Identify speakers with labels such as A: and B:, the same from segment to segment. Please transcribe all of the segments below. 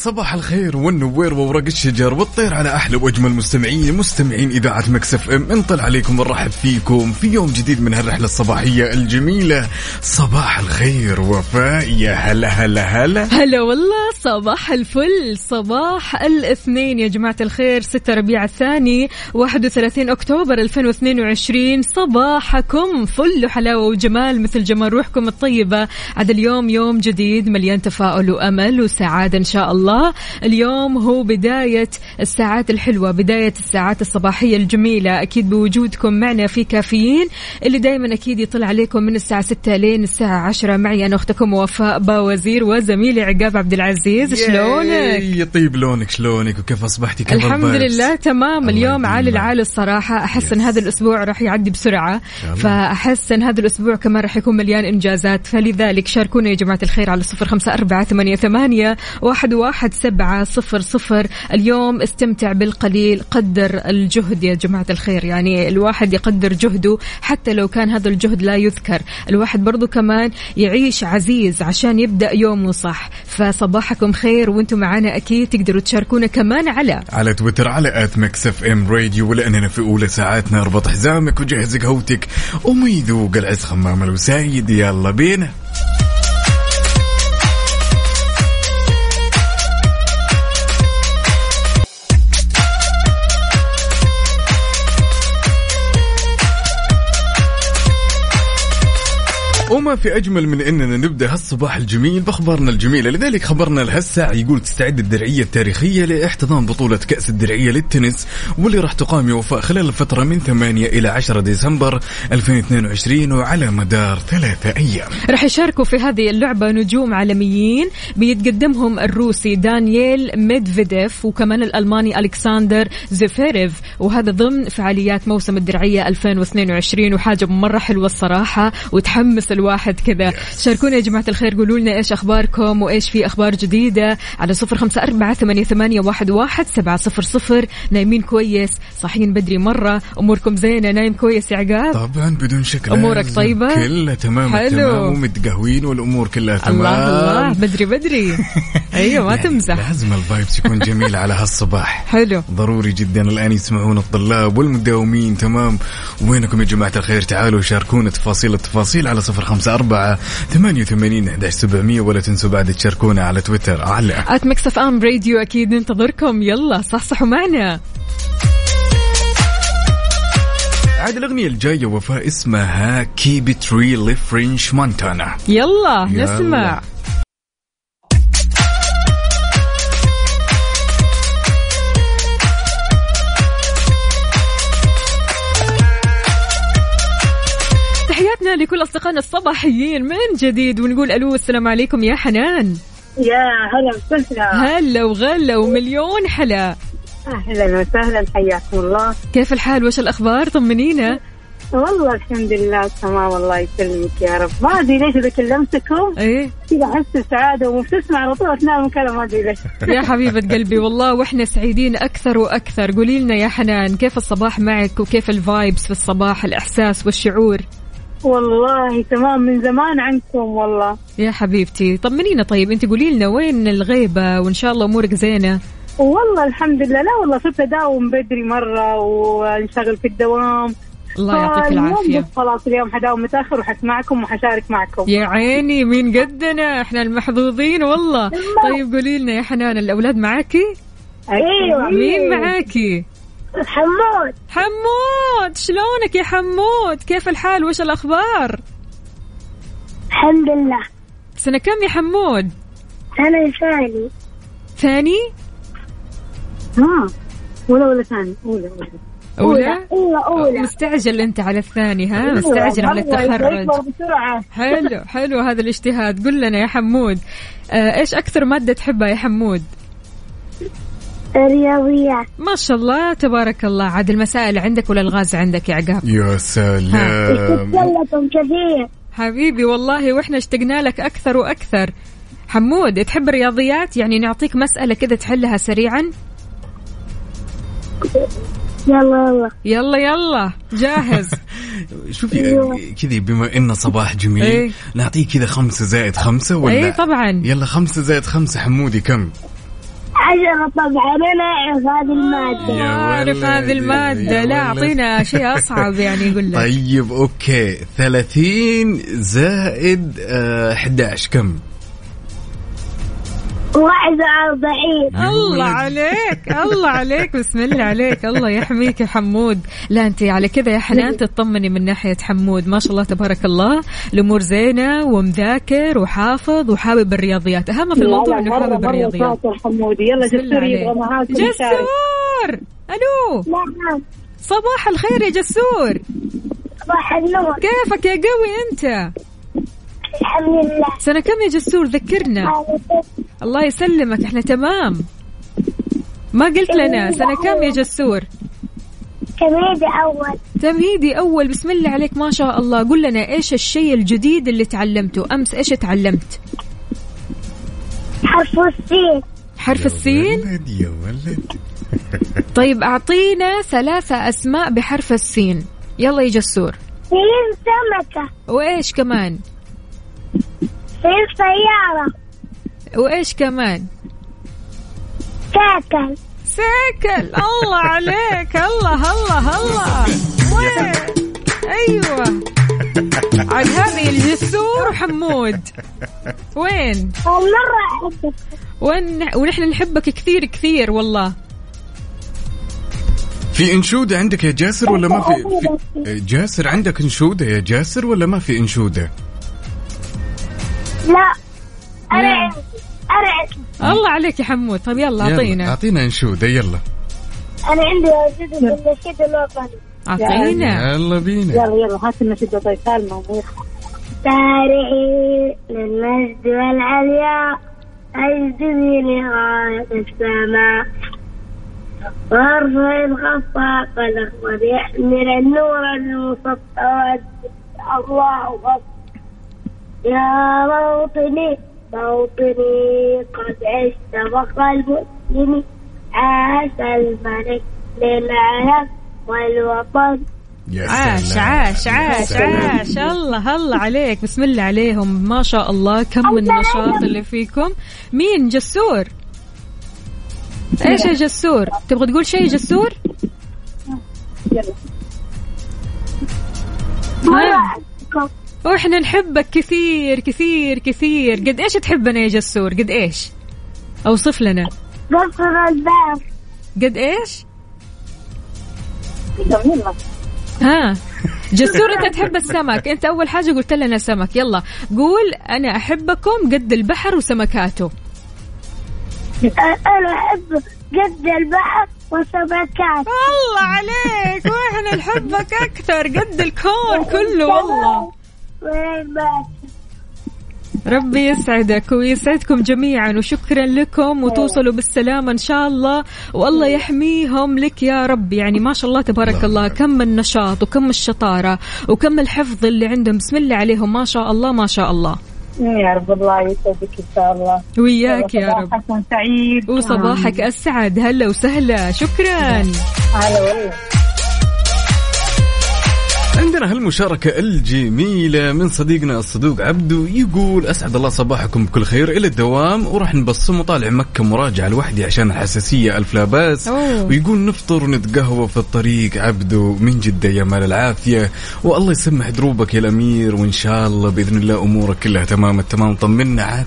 A: صباح الخير والنوير وورق الشجر والطير على أحلى وأجمل مستمعين مستمعين إذاعة ميكس أف إم. نطل عليكم ونرحب فيكم في يوم جديد من هالرحلة الصباحية الجميلة. صباح الخير وفاء. يا هلا هلا هلا.
B: هلا والله صباح الفل. صباح الاثنين يا جماعة الخير 6 ربيع الثاني 31 أكتوبر 2022 صباحكم فل حلاوة وجمال مثل جمال روحكم الطيبة. عاد اليوم يوم جديد مليان تفاؤل وأمل وسعادة إن شاء الله. اليوم هو بداية الساعات الحلوة بداية الساعات الصباحية الجميلة. أكيد بوجودكم معنا في كافيين اللي دايما أكيد يطلع عليكم من الساعة 6 لين الساعة 10 معي أنا أختكم وفاء باوزير وزميلي عقاب عبد العزيز. شلونك؟
A: يا طيب لونك شلونك؟ وكيف أصبحتي؟ كيف
B: الحمد
A: ال vibes؟
B: لله تمام.
A: الله
B: اليوم عالي. العالي الصراحة. أحس أن هذا الأسبوع راح يعدي بسرعة.
A: الله.
B: فأحس أن هذا الأسبوع كمان راح يكون مليان إنجازات. فلذلك شاركونا يا جماعة الخير على صفر خمسة أربعة ثمانية, ثمانية واحد, واحد سبعة صفر صفر. اليوم استمتع بالقليل قدر الجهد يا جماعة الخير. يعني الواحد يقدر جهده حتى لو كان هذا الجهد لا يذكر. الواحد برضو كمان يعيش عزيز عشان يبدأ يومه صح. فصباحكم خير وأنتم معنا أكيد تقدروا تشاركونا كمان على
A: على تويتر على at Mix FM Radio ولاننا في أولى ساعاتنا. اربط حزامك وجهز قهوتك وما يذوق العز خمام الوسايد. يلا بينا. وما في أجمل من إننا نبدأ هالصباح الجميل بأخبارنا الجميلة. لذلك خبرنا لهالساعه يقول تستعد الدرعية التاريخية لإحتضان بطولة كأس الدرعية للتنس واللي راح تقام يا وفاء خلال الفترة من 8 إلى 10 ديسمبر 2022 وعلى مدار ثلاثة أيام.
B: راح يشاركوا في هذه اللعبة نجوم عالميين بيتقدمهم الروسي دانييل ميدفيديف وكمان الألماني ألكسندر زيفيريف وهذا ضمن فعاليات موسم الدرعية 2022 وحاجة مرة حلوة الصراحة وتحمس الواحد كذا. شاركونا يا جماعة الخير قولوا لنا إيش أخباركم وإيش في أخبار جديدة على صفر خمسة أربعة ثمانية, ثمانية واحد, واحد سبعة صفر صفر. نايمين كويس صاحيين بدري مرة أموركم زينة نايم كويس يا عقاب؟
A: طبعا بدون شك
B: أمورك. طيبة؟
A: كلها تمام
B: حلو.
A: التمام ومتقهوين والأمور كلها تمام.
B: الله الله بدري بدري. أيوه ما
A: يعني
B: تمزح.
A: لازم الفايبس يكون جميل على هالصباح.
B: حلو.
A: ضروري جدا الآن يسمعون الطلاب والمداومين تمام. وينكم يا جماعة الخير؟ تعالوا شاركونا تفاصيل التفاصيل على صفر خمسة أربعة ثمانية وثمانين أحداش سبعمية ولا تنسوا بعد تشاركونا على تويتر على
B: at Mix FM Radio أكيد ننتظركم. يلا صحصحوا معنا.
A: عاد الأغنية الجاية وفاء اسمها Keep It Real French Montana.
B: يلا,
A: يلا.
B: نسمع. تحياتنا لكل أصدقائنا الصباحيين من جديد ونقول ألو السلام عليكم يا حنان.
C: يا هلا وسهلا.
B: هلا وغلا ومليون حلا.
C: أهلا وسهلا حياكم الله.
B: كيف الحال؟ وش الأخبار؟ طمنينا.
C: والله الحمد لله تمام الله يسلمك يا رب. ما أدري ليش إذا كلمتكم.
B: إيه.
C: كذا أحس بسعادة ومبتسمه على طول أثناء المكالمه ما أدري ليش.
B: يا حبيبة قلبي والله وإحنا سعيدين أكثر وأكثر. قولي لنا يا حنان كيف الصباح معك؟ وكيف الفايبس في الصباح الإحساس والشعور؟
C: والله تمام من زمان عنكم والله.
B: يا حبيبتي. طمنينا طيب؟ أنت قولي لنا وين الغيبة؟ وإن شاء الله أمورك زينة.
C: والله الحمد لله. لا والله صرت أداوم بدري مرة وأنشغل في الدوام.
B: الله يعطيك العافية.
C: خلاص اليوم حداوم متأخر وحسمعكم وحشارك معكم.
B: يا عيني مين قدنا؟ إحنا المحظوظين والله. طيب قولي لنا يا حنان الأولاد معاكي؟
C: أيوه.
B: مين معاكي؟
C: حمود.
B: حمود شلونك يا حمود؟ كيف الحال؟ وش الأخبار؟
C: الحمد لله.
B: سنة كم يا حمود؟
D: أنا ثاني.
B: ثاني؟
C: ها ولا ولا ثاني؟ أولى أولى.
B: أولى؟
D: أولى أولى
B: مستعجل أنت على الثاني ها؟ مستعجل على التخرج. حلو حلو هذا الاجتهاد. قل لنا يا حمود آه إيش أكثر مادة تحبها يا حمود؟
D: رياضيات.
B: ما شاء الله تبارك الله. عاد المسائل عندك ولا الغاز عندك يا عقاب؟
A: يا سلام.
D: لكم كثير.
B: حبيبي والله وإحنا اشتقنا لك أكثر وأكثر. حمود تحب الرياضيات؟ يعني نعطيك مسألة كذا تحلها سريعا.
D: يلا يلا.
B: يلا يلا. جاهز.
A: شوفي كذا بما انه صباح جميل
B: إيه.
A: نعطيه كذا خمسة زائد خمسة ولا؟
B: اي طبعا.
A: يلا خمسة زائد خمسة. حمودي كم؟
D: عشرة طبعا أنا أعرف هذه المادة.
A: يا
B: عارف
A: ولد،
B: هذه المادة. لا
A: ولد.
B: أعطينا شيء أصعب يعني يقول لك.
A: طيب أوكي. 30 زائد آه 11 كم؟
D: واحد وأربعين
B: الله عليك الله عليك بسم الله عليك الله يحميك يا حمود. لا انت على كذا يا حنان تطمني من ناحية حمود. ما شاء الله تبارك الله. الأمور زينة ومذاكر وحافظ وحابب الرياضيات. أهم في الموضوع إنه حابب الرياضيات.
C: حمودي يلا جسور يبغى
B: جسور! ألو!
D: نعم
B: صباح الخير يا جسور.
D: صباح النور.
B: كيفك يا قوي أنت؟
D: الحمد لله.
B: سنة كم يا جسور؟ ذكرنا. الله يسلمك إحنا تمام. ما قلت لنا سنة كم يا جسور؟
D: كميدي أول.
B: تمهيدي أول. بسم الله عليك ما شاء الله. قل لنا إيش الشيء الجديد اللي تعلمته؟ أمس إيش تعلمت؟
D: حرف السين.
B: حرف
A: يا
B: السين؟
A: ولد يا ولد.
B: طيب أعطينا ثلاثة أسماء بحرف السين. يلا يا جسور.
D: سين سمكة.
B: وإيش كمان؟
D: سين سيارة
B: وإيش كمان؟
D: ساكن.
B: سيكل الله عليك. الله الله الله. وين؟ أيوه. عاد هذه الجسور وحمود وين؟
D: مرة أحبك
B: وين؟ ونحن نحبك كثير كثير والله.
A: في إنشودة عندك يا جاسر ولا ما في, في جاسر عندك إنشودة يا جاسر ولا ما في إنشودة؟
D: لا. عندي أنا عندي
B: الله عليك يا حمود. طيب يلا أعطينا.
A: أعطينا انشوده يلا.
D: أنا عندي وجود النشيد الوطني
B: أعطينا.
A: يلا بينا.
C: يلا يلا هات النشيد طيب سالمة وميخ.
D: سارعي للمجد والعليا أجدني لغاية السماء. وارفع الخفاق الأخضر يحمل النور المسطر الله أكبر. يا موطني. موطني قد المسلم عاش الملك للعالم والوطن.
A: يا
B: عاش. عاش عاش. عاش الله الله عليك. بسم الله عليهم. ما شاء الله. كم النشاط اللي فيكم. مين؟ جسور. إيش يا جسور؟ تبغى تقول شيء جسور. وإحنا نحبك كثير كثير كثير. قد إيش تحبنا يا جسور؟ قد إيش؟ أوصف لنا.
D: قصر الباب.
B: قد
C: إيش؟
B: ها. جسور أنت تحب السمك. أنت أول حاجة قلت لنا سمك. يلا. قول أنا أحبكم قد البحر وسمكاته.
D: أنا أحب قد البحر وسمكات.
B: الله عليك. وإحنا نحبك أكثر. قد الكون كله والله. ربي يسعدك ويسعدكم جميعا وشكرا لكم وتوصلوا بالسلامة إن شاء الله والله يحميهم لك يا رب يعني ما شاء الله تبارك الله كم النشاط وكم الشطارة وكم الحفظ اللي عندهم. بسم الله عليهم ما شاء الله ما شاء الله.
C: يا رب الله يسعدك إن شاء الله.
B: وياك يا رب.
C: صباحكم سعيد.
B: وصباحك أسعد. هلا وسهلا. شكرا.
C: هلا والله.
A: عندنا هالمشاركة الجميلة من صديقنا الصدوق عبدو يقول أسعد الله صباحكم بكل خير إلى الدوام وراح نبصم وطالع مكة مراجعة لوحدي عشان الحساسية ألف لا
B: أوه.
A: ويقول نفطر ونتقهوى في الطريق عبدو من جدة يا مال العافية. والله يسمح دروبك يا الأمير وإن شاء الله بإذن الله أمورك كلها تمام التمام طمنا عاد.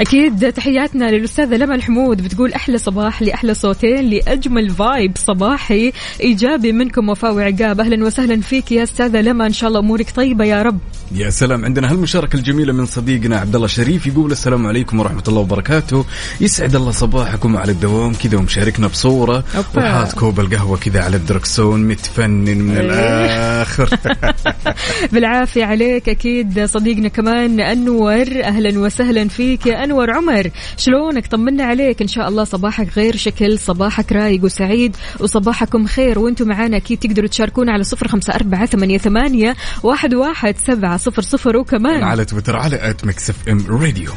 B: أكيد تحياتنا للأستاذة لمى الحمود بتقول أحلى صباح لأحلى صوتين لأجمل فايب صباحي. إيجابي منكم وفاء وعقاب أهلا وسهلا فيك يا أستاذة لمى إن شاء الله أمورك طيبة يا رب.
A: يا سلام. عندنا هالمشاركة الجميلة من صديقنا عبد الله شريف يقول السلام عليكم ورحمة الله وبركاته. يسعد الله صباحكم على الدوام كذا ومشاركنا بصورة.
B: أوبا.
A: وحاط كوب القهوة كذا على الدركسون متفنن من
B: إيه.
A: الآخر.
B: بالعافية عليك أكيد صديقنا كمان أنور. أهلا وسهلا فيك يا أنور عمر. شلونك؟ طمنا عليك. إن شاء الله صباحك غير شكل صباحك رايق وسعيد وصباحكم خير. وأنتم معنا أكيد تقدروا تشاركونا على صفر خمسة أربعة ثمانية ثمانية واحد واحد سبعه صفر صفر. وكمان
A: على تويتر على at Mix FM Radio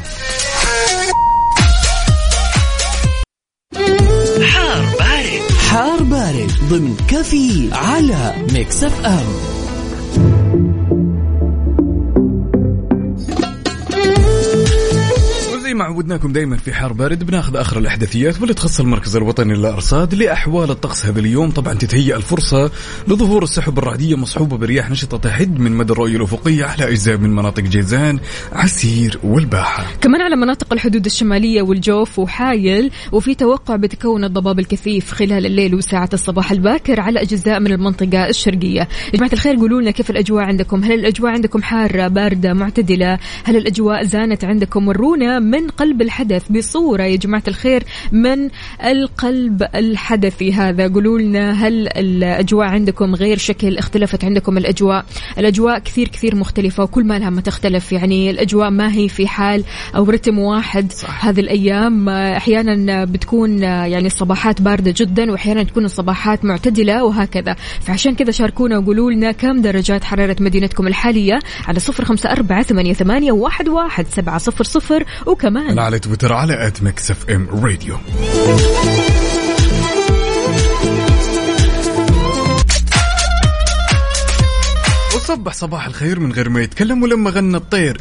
E: حار بارد. حار بارد ضمن كفي على Mix FM.
A: وزي ما عودناكم دائما في حار بارد بناخذ آخر الأحداثيات واللي تخص المركز الوطني للأرصاد لأحوال الطقس هذا اليوم. طبعا تتهيأ الفرصة لظهور السحب الرعدية مصحوبة برياح نشطة تحد من مدى الرؤية الأفقية على أجزاء من مناطق جيزان عسير والباحة.
B: كمان على مناطق الحدود الشمالية والجوف وحايل وفي توقع بتكون الضباب الكثيف خلال الليل وساعة الصباح الباكر على أجزاء من المنطقة الشرقية. يا جماعة الخير قولوا لنا كيف الأجواء عندكم؟ هل الأجواء عندكم حارة باردة معتدلة؟ هل الأجواء زانت عندكم؟ ورونا من قلب الحدث بصورة يا جماعة الخير من القلب الحدثي هذا. قولوا لنا هل الأجواء عندكم غير شكل اختلفت عندكم الأجواء؟ الأجواء كثير كثير مختلفة وكل ما لها ما تختلف. يعني الأجواء ما هي في حال أو رتم واحد صح. هذه الأيام. أحيانا بتكون يعني الصباحات باردة جدا وأحيانا تكون الصباحات معتدلة وهكذا. فعشان كذا شاركونا وقولوا لنا كم درجات حرارة مدينتكم الحالية على صفر خمسة أربعة ثمانية, ثمانية واحد, واحد سبعة صفر صفر. وكمان
A: أنا على تويتر على at Mix FM Radio وصبح صباح الخير من غير ما يتكلم ولما غنى الطير.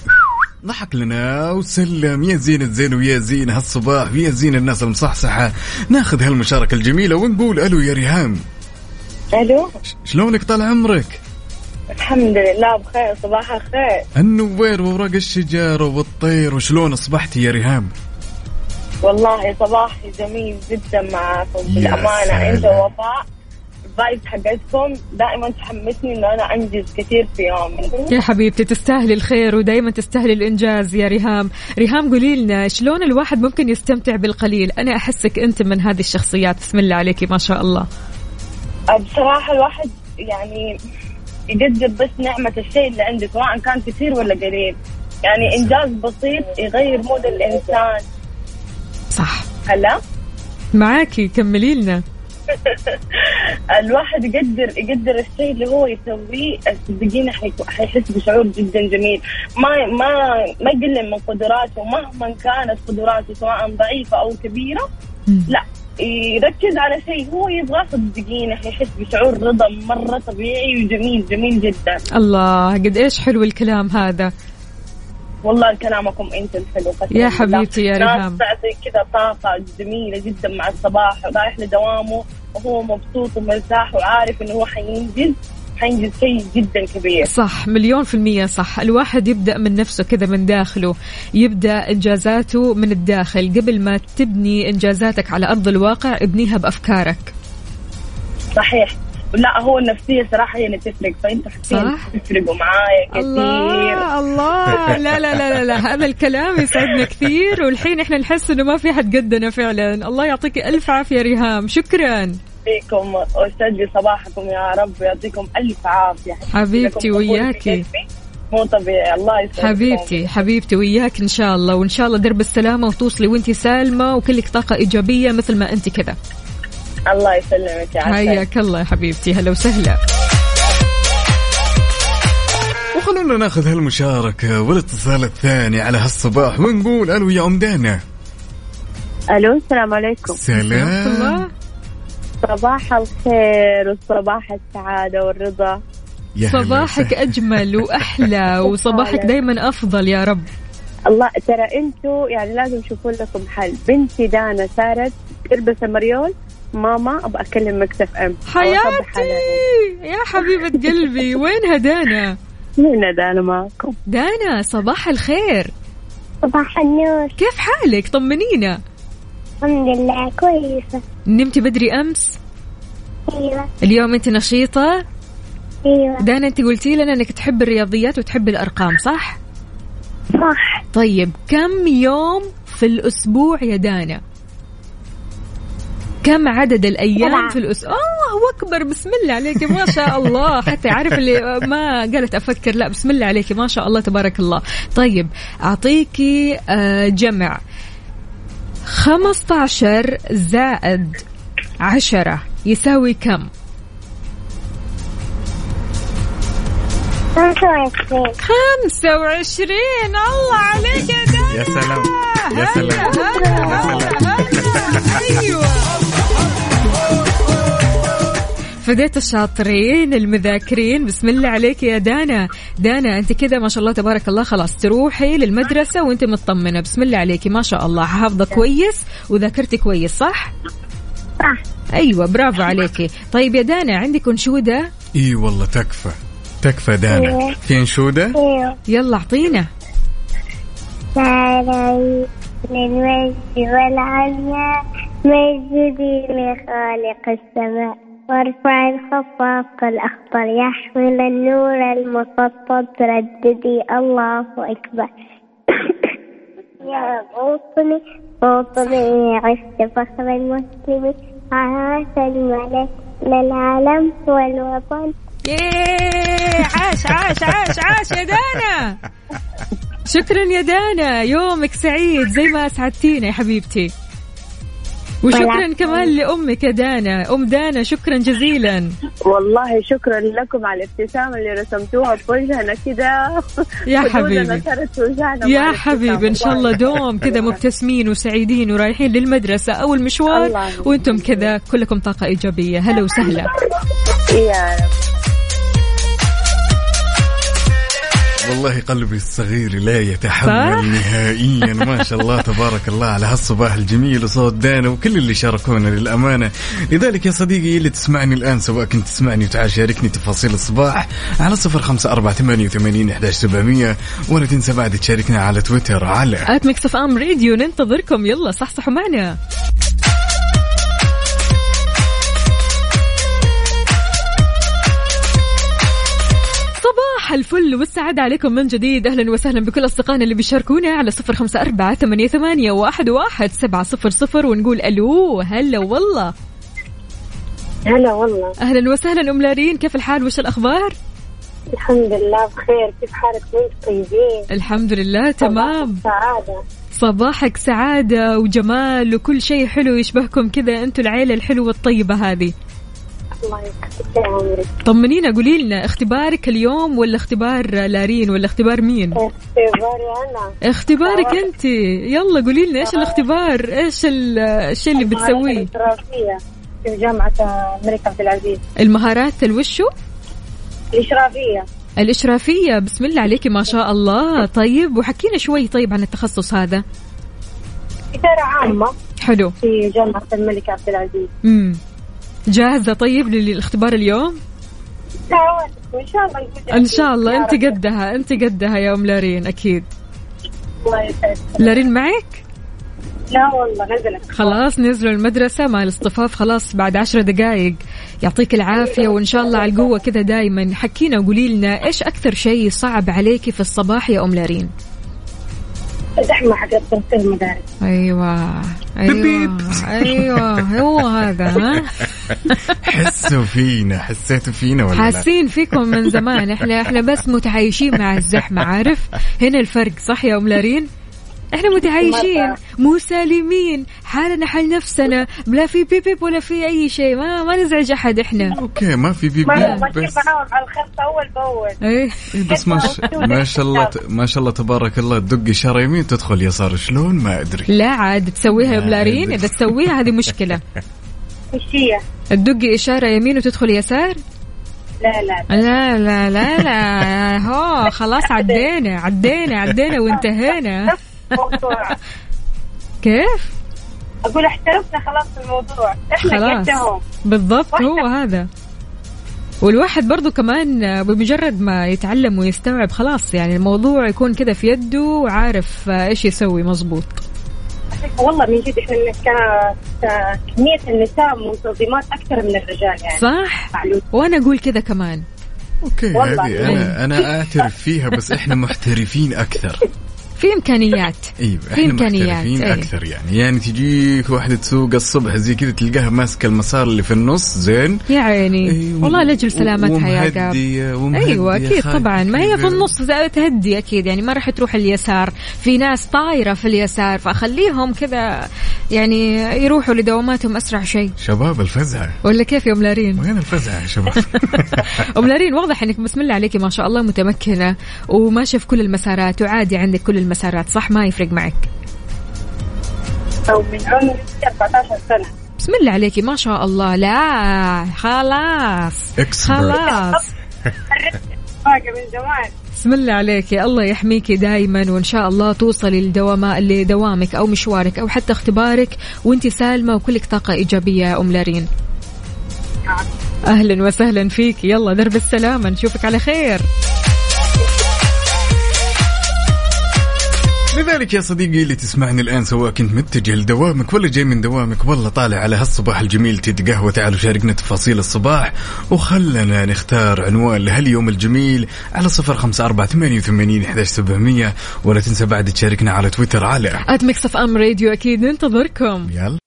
A: ضحك لنا وسلم. يا زين الزين ويا زين هالصباح. ويا زين الناس المصحصحة. ناخذ هالمشاركة الجميلة ونقول ألو يا ريهام.
F: ألو؟
A: شلونك طال عمرك؟
F: الحمد لله بخير صباح الخير.
A: النوير وورق الشجر والطير وشلون أصبحتي يا ريهام؟
F: والله صباحي جميل جدا معاكم
A: بالأمانة.
F: انت وفاء. ال vibe حقتكم دائما تحمسني إنه أنا أنجز كثير في يومي
B: يا حبيبتي تستاهلي الخير ودائما تستاهلي الإنجاز يا ريهام. ريهام قولي لنا شلون الواحد ممكن يستمتع بالقليل؟ أنا أحسك أنت من هذه الشخصيات. بسم الله عليكي ما شاء الله.
F: بصراحة الواحد يعني يقدر بس نعمة الشيء اللي عنده سواء كان كثير ولا قليل. يعني إنجاز بسيط يغير مود الإنسان.
B: صح.
F: هلا؟
B: معاكي كملي لنا.
F: الواحد يقدر يقدر الشيء اللي هو يسويه صدقيني حيحس بشعور جدا جميل. ما ما ما يقلل من قدراته مهما كانت قدراته سواء ضعيفة أو
B: كبيرة.
F: لا. يركز على شيء هو يبغاه صدقيني حيحس بشعور رضا مرة طبيعي وجميل جميل جدا
B: الله قد إيش حلو الكلام هذا
F: والله كلامكم انت الحلو
B: يا. حبيبتي يا ريهام.
F: تعطي كذا طاقة جميلة جدا مع الصباح رايح لدوامه وهو مبسوط ومرتاح وعارف إنه هو حينجز حينجز شيء جدا كبير.
B: صح مليون في المية صح. الواحد يبدأ من نفسه كذا من داخله يبدأ إنجازاته من الداخل. قبل ما تبني إنجازاتك على أرض الواقع ابنيها بأفكارك.
F: صحيح. لا هو النفسية صراحة هي اللي تفرق. فأنت حسين
B: صح.
F: تفرقوا معايا كثير.
B: الله الله. لا لا لا لا. هذا الكلام يسعدنا كثير والحين إحنا نحس إنه ما في حد قدنا فعلا. الله يعطيك ألف عافية ريهام. شكرا.
F: فيكم ويسعد لي صباحكم يا رب ويعطيكم ألف عافية.
B: حبيبتي وياكي.
F: مو طبيعي الله يسعدكم.
B: حبيبتي حبيبتي وياك إن شاء الله. وإن شاء الله درب السلامة وتوصلي وانت سالمة وكلك طاقة إيجابية مثل ما انت كذا.
F: الله يسلمك يا عسل.
B: حياك الله يا حبيبتي هلا وسهلا.
A: وخلونا ناخذ هالمشاركة والاتصال الثاني على هالصباح ونقول ألو يا أم دانا.
F: ألو السلام عليكم.
A: سلام.
B: الله.
F: صباح الخير وصباح السعادة والرضا.
B: صباحك
A: وسهلا.
B: أجمل وأحلى وصباحك دائما أفضل يا رب.
F: الله ترى أنتوا يعني لازم تشوفون لكم حل. بنتي دانا صارت تلبس المريول ماما أبغى أكلم مكتف أم.
B: حياتي! يا حبيبة قلبي وينها دانا؟
F: مين دانا؟ معكم.
B: دانا صباح الخير.
G: صباح النور.
B: كيف حالك؟ طمنينا.
G: الحمد لله كويسة.
B: نمتي بدري أمس؟
G: أيوة.
B: اليوم أنت نشيطة؟
G: أيوة.
B: دانا أنت قلتي لنا أنك تحب الرياضيات وتحب الأرقام صح؟
G: صح.
B: طيب كم يوم في الأسبوع يا دانا؟ كم عدد الأيام
G: سبعة.
B: في الأسبوع الله أكبر بسم الله عليك ما شاء الله. حتى عارف اللي ما قالت أفكر لا بسم الله عليك ما شاء الله تبارك الله. طيب أعطيكي آه، جمع. 15 زائد 10 يساوي كم؟
G: خمسة وعشرين.
B: 25 الله عليك يا دانا
A: يا سلام. يا سلام.
B: هلا هلا هلا. أيوه. فديت الشاطرين المذاكرين بسم الله عليك يا دانا دانا انت كذا ما شاء الله تبارك الله خلاص تروحي للمدرسه وانت مطمنه بسم الله عليكي ما شاء الله حافظه كويس وذاكرتي كويس صح
G: صح
B: أيوه برافو عليكي طيب يا دانا عندك انشوده
A: اي والله تكفى تكفى دانا في انشوده
B: يلا اعطينا
G: تعالى للمجد والعليا مجدي لخالق السماء وارفع الخفاق الأخضر. يحمل النور المسطر. رددي الله أكبر. يا موطني موطني عشت فخر المسلم. عاش الملك للعالم والوطن.
B: ياه عاش عاش عاش عاش يا دانا. شكرا يا دانا. يومك سعيد زي ما اسعدتينا يا حبيبتي. وشكرا. كمان لأمك يا دانا. أم دانا شكرا جزيلا.
H: والله شكرا لكم على الابتسامة اللي رسمتوها بوجهنا كده.
B: يا حبيبي. يا. حبيبي إن شاء الله دوم كذا مبتسمين وسعيدين ورايحين للمدرسة أو المشوار. وأنتم كذا كلكم طاقة إيجابية. هلا وسهلا.
H: يا رب.
A: والله قلبي الصغير لا؟ يتحمل نهائيا. ما شاء الله تبارك الله على هالصباح الجميل وصوت دانا وكل اللي شاركونا للأمانة. لذلك يا صديقي اللي تسمعني الآن سواء كنت تسمعني وتعال شاركني تفاصيل الصباح على صفر خمسة أربعة ثمانية وثمانين إحداش سبعمية. ولا تنسى بعد تشاركنا على تويتر على
B: at Mix FM Radio ننتظركم. يلا صحصحوا معنا. صباح الفل والسعادة عليكم من جديد. أهلا وسهلا بكل أصدقائنا اللي بيشاركونا على صفر خمسة أربعة ثمانية, ثمانية واحد, واحد سبعة صفر صفر ونقول ألو هلا والله.
C: هلا والله.
B: أهلا وسهلا أم لارين كيف الحال؟ وش الأخبار؟
C: الحمد لله بخير. كيف حالك وانت؟ طيبين.
B: الحمد لله تمام.
C: سعادة.
B: صباحك سعادة وجمال وكل شيء حلو يشبهكم كذا أنتوا العيلة الحلوة الطيبة هذه.
C: الله
B: طمنينا قولي لنا اختبارك اليوم ولا اختبار لارين ولا اختبار مين؟
C: اختباري أنا.
B: اختبارك أنت. يلا قولي لنا إيش الاختبار؟ إيش ال- الشيء اللي بتسويه؟
C: الإشرافية في جامعة الملك عبد العزيز.
B: المهارات الوشو؟
C: الإشرافية.
B: الإشرافية. بسم الله عليكي ما شاء الله. طيب وحكينا شوي طيب عن التخصص هذا.
C: إدارة عامة
B: حلو.
C: في جامعة الملك عبد العزيز.
B: امم جاهزة؟ طيب للاختبار اليوم؟
C: وإن شاء الله
B: إن شاء الله.
C: أنت.
B: قدها أنت قدها يا أم لارين أكيد.
C: الله يسعدك.
B: لارين معك؟
C: لا والله نزلت.
B: خلاص نزلوا المدرسة. مع الاصطفاف خلاص بعد عشر دقائق. يعطيك العافية وإن شاء الله على القوة كذا دايما. حكينا وقولي لنا إيش أكثر شيء صعب عليكي في الصباح يا أم لارين؟
C: زحمة حق تنسيق المدارس.
B: أيوة أيوة أيوة. هو هذا ها؟
A: حسوا فينا حسيتوا فينا ولا لا؟
B: حاسين فيكم من زمان. إحنا إحنا بس متعايشين مع الزحمة عارف؟ هنا الفرق صح يا أم لارين؟ إحنا متعايشين مسالمين. حالنا حال نفسنا. لا في beep beep ولا في أي شيء. ما ما نزعج أحد إحنا.
A: Okay ما في beep
C: ما ماشيين
A: بس.
C: معاهم على الخط أول بأول؟
B: إيه.
A: إيه بس ما شاء ما شاء الله ما شاء الله تبارك الله تدق إشارة يمين تدخل يسار شلون؟ ما أدري.
B: لا عاد تسويها يا أم لارين؟
A: عاد.
B: إذا تسويها هذه مشكلة.
C: إيش هي؟
B: تدقي إشارة يمين وتدخل يسار؟
C: لا لا.
B: لا لا لا لا. هو خلاص عدينا عدينا عدينا وانتهينا. كيف؟
C: أقول احترفنا خلاص في الموضوع. إحنا
B: خلاص.
C: قدهم
B: بالضبط هو هذا. والواحد برضو كمان بمجرد ما يتعلم ويستوعب خلاص يعني الموضوع يكون كذا في يده وعارف إيش يسوي مزبوط
C: والله من جد إحنا كمية النساء منتظمات أكثر من الرجال يعني.
B: صح؟
C: معلوم.
B: وأنا أقول كذا كمان.
A: أوكي
C: والله.
A: هذه أنا أنا أعترف فيها بس إحنا محترفين أكثر.
B: في إمكانيات.
A: إيوه
B: في
A: إحنا
B: إمكانيات،
A: محترفين
B: أي.
A: أكثر يعني. يعني تجيك واحدة تسوق الصبح زي كذا تلقاها ماسكة المسار اللي في النص زين؟
B: يا عيني.
A: أيوة.
B: والله لاجل سلامتها يا قاب. أيوه
A: أكيد
B: طبعا. ما هي في. النص تهدي أكيد يعني ما راح تروح اليسار. في ناس طايرة في اليسار فأخليهم كذا يعني يروحوا لدواماتهم أسرع شيء.
A: شباب الفزعة.
B: ولا كيف يا أم لارين؟
A: وين الفزعة يا شباب؟
B: أم لارين واضح إنك بسم الله عليكي ما شاء الله متمكنة وماشية في كل المسارات وعادي عندك كل المسارات صح؟ ما يفرق معك.
C: أو من عمري 14 سنة.
B: بسم الله عليكي ما شاء الله. لا خلاص.
A: Expert.
B: خلاص.
C: من زمان.
B: بسم الله عليكي الله يحميكي دائما وإن شاء الله توصلي لدوام لدوامك أو مشوارك أو حتى اختبارك وانت سالمة وكلك طاقة إيجابية يا أم لارين. أهلا وسهلا فيك. يلا درب السلامة. نشوفك على خير.
A: لذلك يا صديقي اللي تسمعني الآن سواء كنت متجه لدوامك ولا جاي من دوامك والله طالع على هالصباح الجميل تتقهوى تعالوا شاركنا تفاصيل الصباح وخلنا نختار عنوان لهاليوم الجميل على صفر خمسة أربعة ثمانية وثمانين إحداش سبعمية. ولا تنسى بعد تشاركنا على تويتر على
B: at Mix FM Radio أكيد ننتظركم.
A: يلا.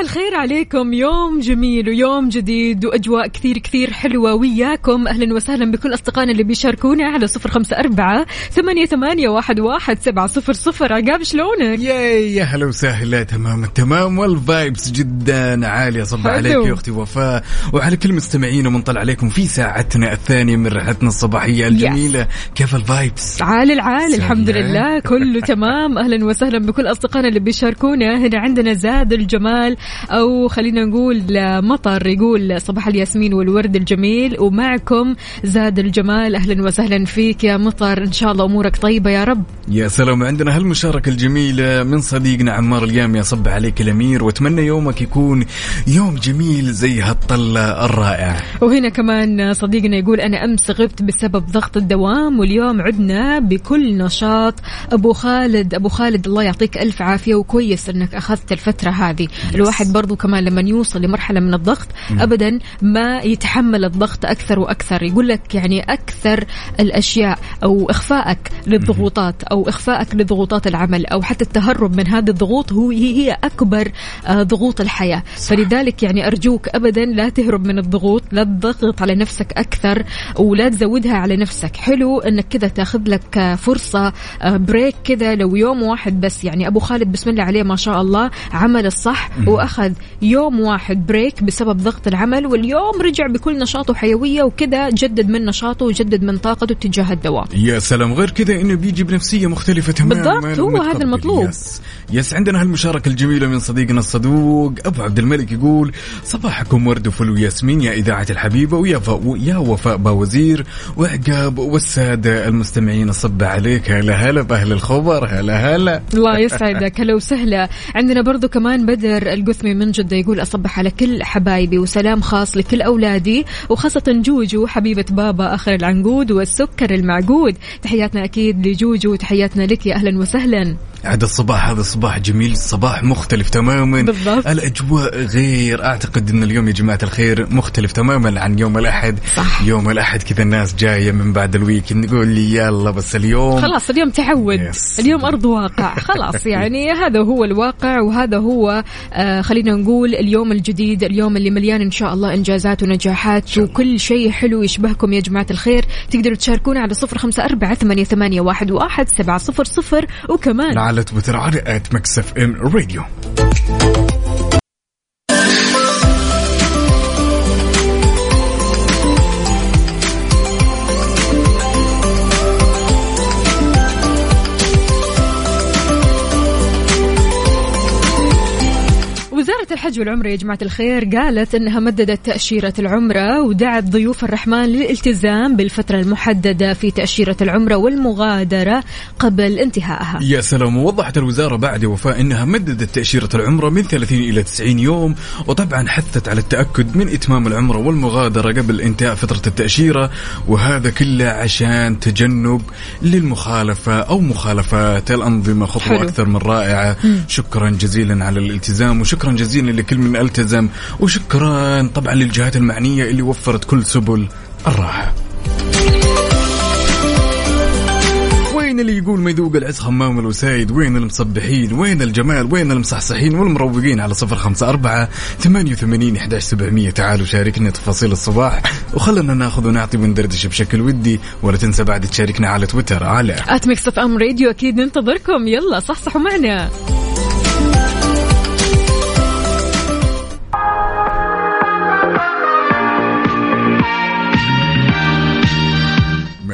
B: صباح الخير عليكم. يوم جميل ويوم جديد وأجواء كثير كثير حلوة وياكم. أهلا وسهلا بكل أصدقائنا اللي بيشاركونا على صفر خمسة أربعة ثمانية, ثمانية واحد, واحد سبعة صفر صفر. عقاب شلونك؟
A: ياي يا هلا وسهلا. تمام التمام وال vibes جدا عالية صب. عليك يا أختي وفاء. وعلى كل مستمعين ومنطلع عليكم في ساعتنا الثانية من رحلتنا الصباحية الجميلة. كيف ال vibes
B: عال العال الحمد. لله. كله تمام. أهلا وسهلا بكل أصدقائنا اللي بيشاركونا. هنا عندنا زاد الجمال. أو خلينا نقول مطر يقول صباح الياسمين والورد الجميل. ومعكم زاد الجمال أهلا وسهلا فيك يا مطر. إن شاء الله أمورك طيبة يا رب.
A: يا سلام. عندنا هالمشاركة الجميلة من صديقنا عمار اليام يا صب عليك الأمير. وأتمنى يومك يكون يوم جميل زي هالطلة الرائعة.
B: وهنا كمان صديقنا يقول أنا أمس غبت بسبب ضغط الدوام واليوم عدنا بكل نشاط. أبو خالد أبو خالد الله يعطيك ألف عافية وكويس أنك أخذت الفترة هذه. الواحد برضو كمان لما يوصل لمرحلة من الضغط أبدا ما يتحمل الضغط أكثر وأكثر. يقول لك يعني أكثر الأشياء أو إخفائك للضغوطات أو إخفائك لضغوطات العمل أو حتى التهرب من هذه الضغوط هو هي أكبر آه، ضغوط الحياة. فلذلك يعني أرجوك أبدا لا تهرب من الضغوط لا تضغط على نفسك أكثر ولا تزودها على نفسك. حلو أنك كذا تاخذ لك آه، فرصة آه، break كذا لو يوم واحد بس. يعني أبو خالد بسم الله عليه ما شاء الله عمل الصح وأخذ يوم واحد break بسبب ضغط العمل واليوم رجع بكل نشاط وحيوية وكذا جدد من نشاطه وجدد من طاقته تجاه الدوام
A: يا سلام غير كذا إنه بيجي بنفسية مختلفة تماما
B: بالضبط، هو. هذا المطلوب.
A: Yes yes عندنا هالمشاركة الجميلة من صديقنا الصدوق أبو عبد الملك يقول صباحكم ورد وفل وياسمين يا إذاعة الحبيبة ويا. يا وفاء باوزير وعقاب والسادة المستمعين الصب عليك هلا هلا بأهل الخبر هلا هلا
B: الله يسعدك هلا وسهلا عندنا برضو كمان بدر القثمي من جدة يقول أصبح على كل حبايبي وسلام خاص لكل أولادي وخاصة جوجو حبيبة بابا آخر العنقود والسكر المعقود. تحياتنا أكيد لجوجو تحياتنا لك يا أهلا وسهلا.
A: عاد الصباح هذا صباح جميل صباح مختلف تماما.
B: بالضبط.
A: الأجواء غير أعتقد إن اليوم يا جماعة الخير مختلف تماما عن يوم الأحد.
B: صح.
A: يوم الأحد كذا الناس جاية من بعد ال weekend نقول لي يلا بس اليوم.
B: خلاص اليوم تعود.
A: Yes.
B: اليوم أرض واقع. خلاص يعني هذا هو الواقع وهذا هو آه خلينا نقول اليوم الجديد اليوم اللي مليان إن شاء الله إنجازات ونجاحات وكل شيء حلو يشبهكم يا جماعة الخير. تقدروا تشاركونا على صفر خمسة أربعة ثمانية, ثمانية واحد, واحد سبعة صفر صفر. وكمان
A: على تويتر على مكسف إم راديو.
B: الحج الحج والعمرة يا جماعة الخير قالت أنها مددت تأشيرة العمرة ودعت ضيوف الرحمن للالتزام بالفترة المحددة في تأشيرة العمرة والمغادرة قبل انتهائها.
A: يا سلام ووضحت الوزارة بعد وفاء إنها مددت تأشيرة العمرة من 30 إلى 90 يوم وطبعا حثت على التأكد من إتمام العمرة والمغادرة قبل انتهاء فترة التأشيرة وهذا كله عشان تجنب للمخالفة أو مخالفات الأنظمة خطوة
B: حلو.
A: أكثر من رائعة. شكرا جزيلا على الالتزام وشكرا جزيلا لكل من التزم وشكرا طبعا للجهات المعنية اللي وفرت كل سبل الراحة. وين اللي يقول ما يذوق العز خمّام الوسايد؟ وين المصبحين؟ وين الجمال؟ وين المصحصحين؟ والمروقين على صفر خمسة أربعة ثمانية وثمانين إحداش سبعمية. تعالوا شاركنا تفاصيل الصباح. وخلنا ناخذ ونعطي وندردش بشكل ودي ولا تنسى بعد تشاركنا على تويتر. على
B: at Mix FM Radio أكيد ننتظركم. يلا صحصحوا معنا.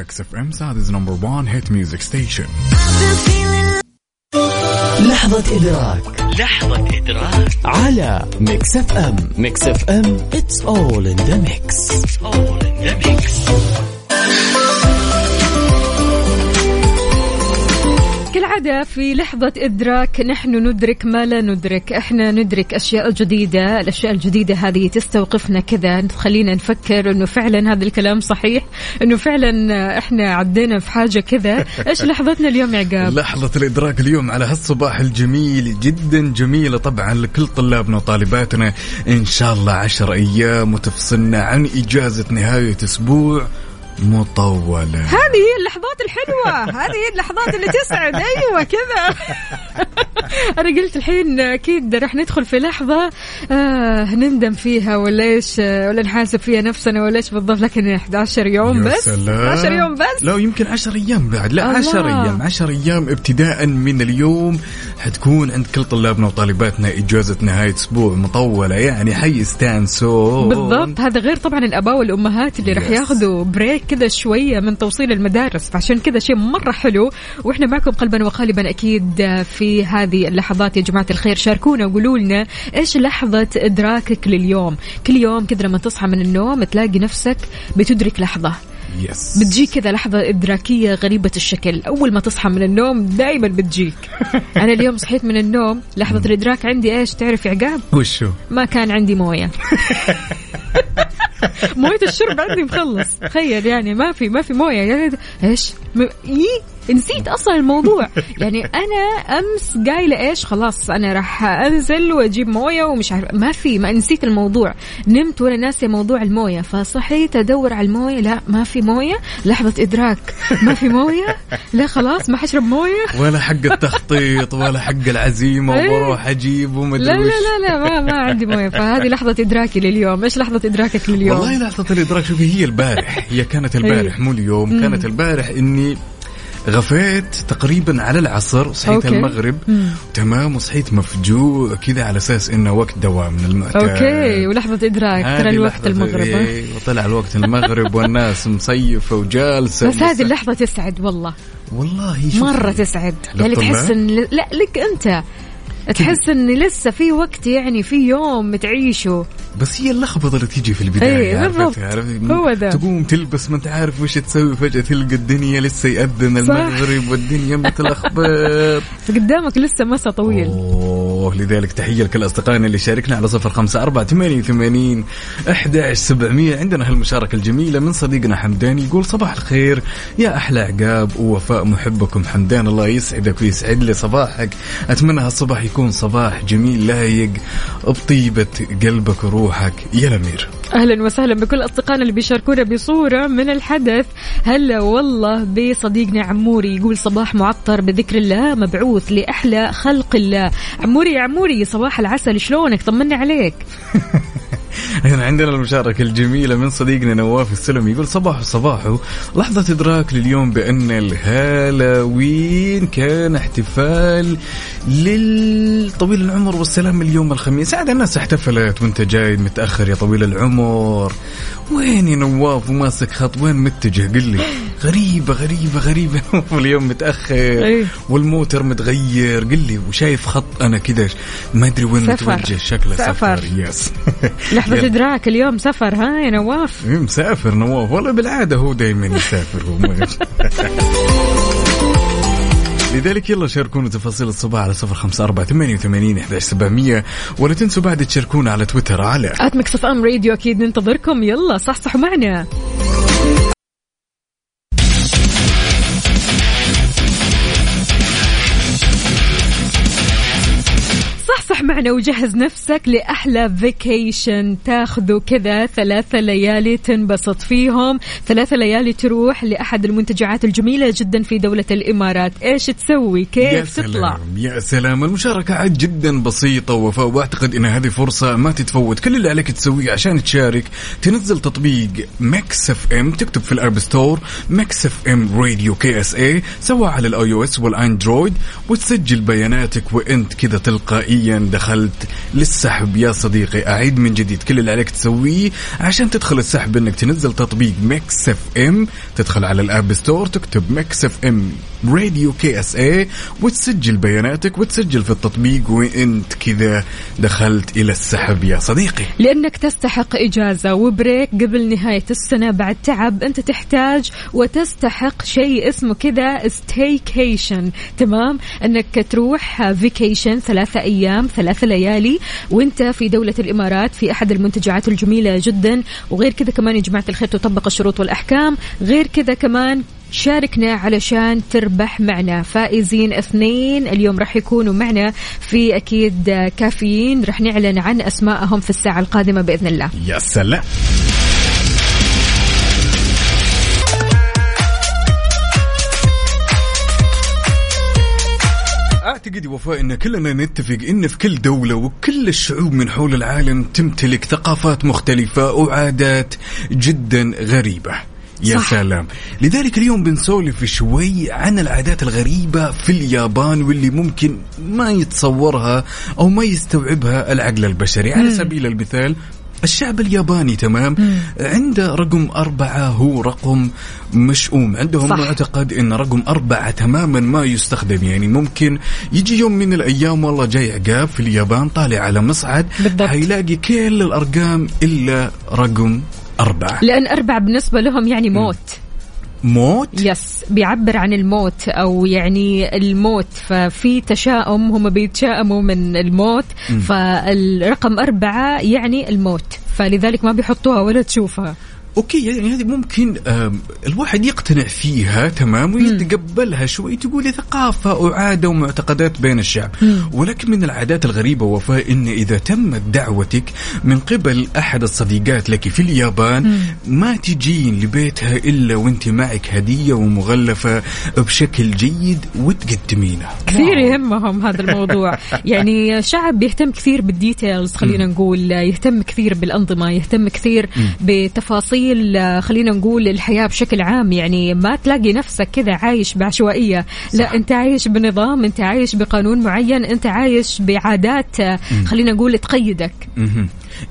A: Mix FM Saudi's number 1 hit music station
E: لحظة إدراك. لحظة إدراك. على Mix FM Mix FM it's all in the mix. It's all in the mix.
B: كالعادة في لحظة إدراك نحن ندرك ما لا ندرك. إحنا ندرك أشياء جديدة. الأشياء الجديدة هذه تستوقفنا كذا. تخلينا نفكر أنه فعلا هذا الكلام صحيح. أنه فعلا إحنا عدينا في حاجة كذا. إيش لحظتنا اليوم يا عقاب؟
A: لحظة الإدراك اليوم على هالصباح الجميل جدا جميلة طبعا لكل طلابنا وطالباتنا. إن شاء الله عشر أيام وتفصلنا عن إجازة نهاية أسبوع. مطولة.
B: هذه هي اللحظات الحلوة. هذه هي اللحظات اللي تسعد. أيوة كذا. أنا قلت الحين أكيد راح ندخل في لحظة آه نندم فيها ولا إيش آه، ولا نحاسب فيها نفسنا ولا إيش بالضبط. لكن 11 يوم بس.
A: سلام.
B: 11 يوم بس.
A: لا يمكن عشر أيام بعد. لا
B: الله.
A: عشر أيام. عشر أيام ابتداء من اليوم. حتكون عند كل طلابنا وطالباتنا إجازة نهاية أسبوع مطولة. يعني حيستانسون
B: بالضبط. هذا غير طبعا الأباء والأمهات اللي راح. ياخذوا بريك كذا شوية من توصيل المدارس. فعشان كذا شيء مرة حلو. وإحنا معكم قلبا وقالبا أكيد في هذه اللحظات. يا جماعة الخير شاركونا وقولوا لنا إيش لحظة إدراكك لليوم؟ كل يوم كذا لما تصحى من النوم تلاقي نفسك بتدرك لحظة.
A: يس
B: بتجيك كذا لحظة إدراكية غريبة الشكل. أول ما تصحى من النوم دائما بتجيك. أنا اليوم صحيت من النوم لحظة الإدراك عندي إيش؟ تعرف يا عقاب؟
A: وشو؟
B: ما كان عندي موية. موية الشرب عندي مخلص. تخيل يعني ما في ما في موية. يعني إيش؟ م... نسيت أصلا الموضوع. يعني أنا أمس قايلة إيش؟ خلاص أنا راح أنزل وأجيب موية ومش عارف ما في ما نسيت الموضوع. نمت وأنا ناسية موضوع الموية. فصحيت أدور على الموية. لا ما في موية. لحظة إدراك. ما في موية؟ لا خلاص ما حشرب موية.
A: ولا حق التخطيط ولا حق العزيمة
B: إيه.
A: وبروح أجيب
B: لا
A: ومدري
B: لا
A: وش.
B: لا لا ما, ما عندي موية. فهذه لحظة إدراكي لليوم. إيش لحظة إدراكك لليوم؟
A: والله لحظة الإدراك شوفي هي البارح. هي كانت البارح مو اليوم كانت البارح إني غفيت تقريبا على العصر صحيت
B: أوكي.
A: المغرب
B: مم.
A: تمام وصحيت مفجوع كذا على أساس إنه وقت دوام من المعتاد
B: أوكي ولحظة
A: إدراك
B: ترى الوقت المغرب؟
A: إيه، وطلع الوقت المغرب والناس مصيفة وجالسة
B: بس هذه اللحظة تسعد والله
A: والله
B: مرة تسعد يعني؟ تحس إن لا لك أنت تحس ان لسه في وقت يعني في يوم تعيشه
A: بس هي اللخبطة اللي تيجي في البداية
B: بالضبط.
A: عرفتي؟
B: هو ده.
A: تقوم تلبس ما أنت عارف وش تسوي فجأة تلقى الدنيا لسه يأذن. المغرب والدنيا متلخبط
B: قدامك لسه مسا طويل
A: اوه لذلك. تحية لكل أصدقائنا اللي شاركنا على صفر خمسة أربعة ثمانية وثمانين أحد سبعمية. عندنا هالمشاركة الجميلة من صديقنا حمدان يقول صباح الخير. يا أحلى عقاب ووفاء محبكم حمدان. الله يسعدك ويسعد لي صباحك. أتمنى هالصباح يكون صباح جميل لايق بطيبة قلبك وروحك. يا الأمير.
B: أهلا وسهلا بكل أصدقائنا اللي بيشاركونا بصورة من الحدث. هلا والله بصديقنا عموري يقول صباح معطر بذكر الله مبعوث لأحلى خلق الله. عموري يا عموري صباح العسل شلونك؟ طمني عليك.
A: هنا عندنا المشاركة الجميلة من صديقنا نواف السلم يقول صباح صباحه لحظة إدراك لليوم بأن الهالوين كان احتفال للطويل العمر والسلام اليوم الخميس. عاد الناس احتفلت وانت جاي متأخر يا طويل العمر. وين يا نواف وماسك خط؟ وين متجه؟ قل لي. غريبة غريبة غريبة. واليوم متأخر
B: إيه.
A: والموتر متغير. قل لي وشايف خط أنا كذا ما أدري وين. متوجه. شكله
B: سفر.
A: سفر. yes.
B: لحظة إدراك اليوم سفر ها يا نواف؟
A: إيه، مسافر نواف والله بالعادة هو دائما يسافر هو لذلك يلا شاركونا تفاصيل الصباح على صفر خمسة أربعة ثمانية وثمانين إحداش سبعمية ولا تنسوا بعد تشاركونا على تويتر على
B: at Mix FM Radio أكيد ننتظركم يلا صحصحوا معنا. معنا وجهز نفسك لأحلى vacation تاخذوا كذا ثلاثة ليالي تنبسط فيهم. ثلاثة ليالي تروح لأحد المنتجعات الجميلة جدا في دولة الإمارات. إيش تسوي؟
A: يا
B: كيف
A: سلام
B: تطلع
A: يا سلام. المشاركة عاد جدا بسيطة وفاء وأعتقد ان هذه فرصة ما تتفوت. كل اللي عليك تسويه عشان تشارك تنزل تطبيق ميكس اف ام. تكتب في ال App Store Mix FM Radio KSA سواء على ال iOS والأندرويد وتسجل بياناتك وأنت كذا تلقائيا دخلت للسحب يا صديقي أعيد من جديد كل اللي عليك تسويه عشان تدخل السحب إنك تنزل تطبيق ميكس إف إم. تدخل على ال App Store تكتب Mix FM Radio KSA وتسجل بياناتك وتسجل في التطبيق وانت كذا دخلت إلى السحب يا صديقي.
B: لأنك تستحق إجازة و break قبل نهاية السنة بعد تعب أنت تحتاج وتستحق شيء اسمه كذا staycation تمام؟ أنك تروح فيكيشن ثلاثة أيام ثلاثة ليالي وأنت في دولة الإمارات في أحد المنتجعات الجميلة جدا. وغير كذا كمان يا جماعة الخير تطبق الشروط والأحكام. غير كذا كمان شاركنا علشان تربح معنا. فائزين اثنين اليوم راح يكونوا معنا في أكيد كافيين. راح نعلن عن اسمائهم في الساعة القادمة بإذن الله.
A: يا سلام. أعتقد يا وفاء إن كلنا نتفق إن في كل دولة وكل الشعوب من حول العالم تمتلك ثقافات مختلفة وعادات جدا غريبة. يا
B: صح.
A: سلام. لذلك اليوم بنسولف شوي عن العادات الغريبة في اليابان واللي ممكن ما يتصورها أو ما يستوعبها العقل البشري. على سبيل المثال الشعب الياباني تمام؟ عنده رقم أربعة هو رقم مشؤوم. عندهم
B: صح.
A: معتقد أن رقم أربعة تماما ما يستخدم. يعني ممكن يجي يوم من الأيام والله جاي عقاب في اليابان طالع على مصعد
B: بالضبط.
A: حيلاقي كل الأرقام إلا رقم أربعة.
B: لأن أربع بالنسبة لهم يعني موت.
A: موت؟
B: yes بيعبر عن الموت أو يعني الموت. ففي تشاؤم هم بيتشائموا من الموت. فالرقم أربعة يعني الموت. فلذلك ما بيحطوها ولا تشوفها.
A: أوكي يعني هذه ممكن الواحد يقتنع فيها تمام ويتقبلها شوي تقول ثقافه وعادة ومعتقدات بين الشعب. ولكن من العادات الغريبة وفاء إن إذا تمت دعوتك من قبل أحد الصديقات لك في اليابان ما تجين لبيتها إلا وأنت معك هدية ومغلفة بشكل جيد وتقدمينها
B: كثير يهمهم هذا الموضوع. يعني شعب بيهتم كثير بالديتيلز خلينا نقول يهتم كثير بالأنظمة يهتم كثير بتفاصيل آه، خلينا نقول الحياة بشكل عام يعني ما تلاقي نفسك كذا عايش بعشوائية. لا أنت عايش بنظام أنت عايش بقانون معين أنت عايش بعادات آه، خلينا نقول تقيدك.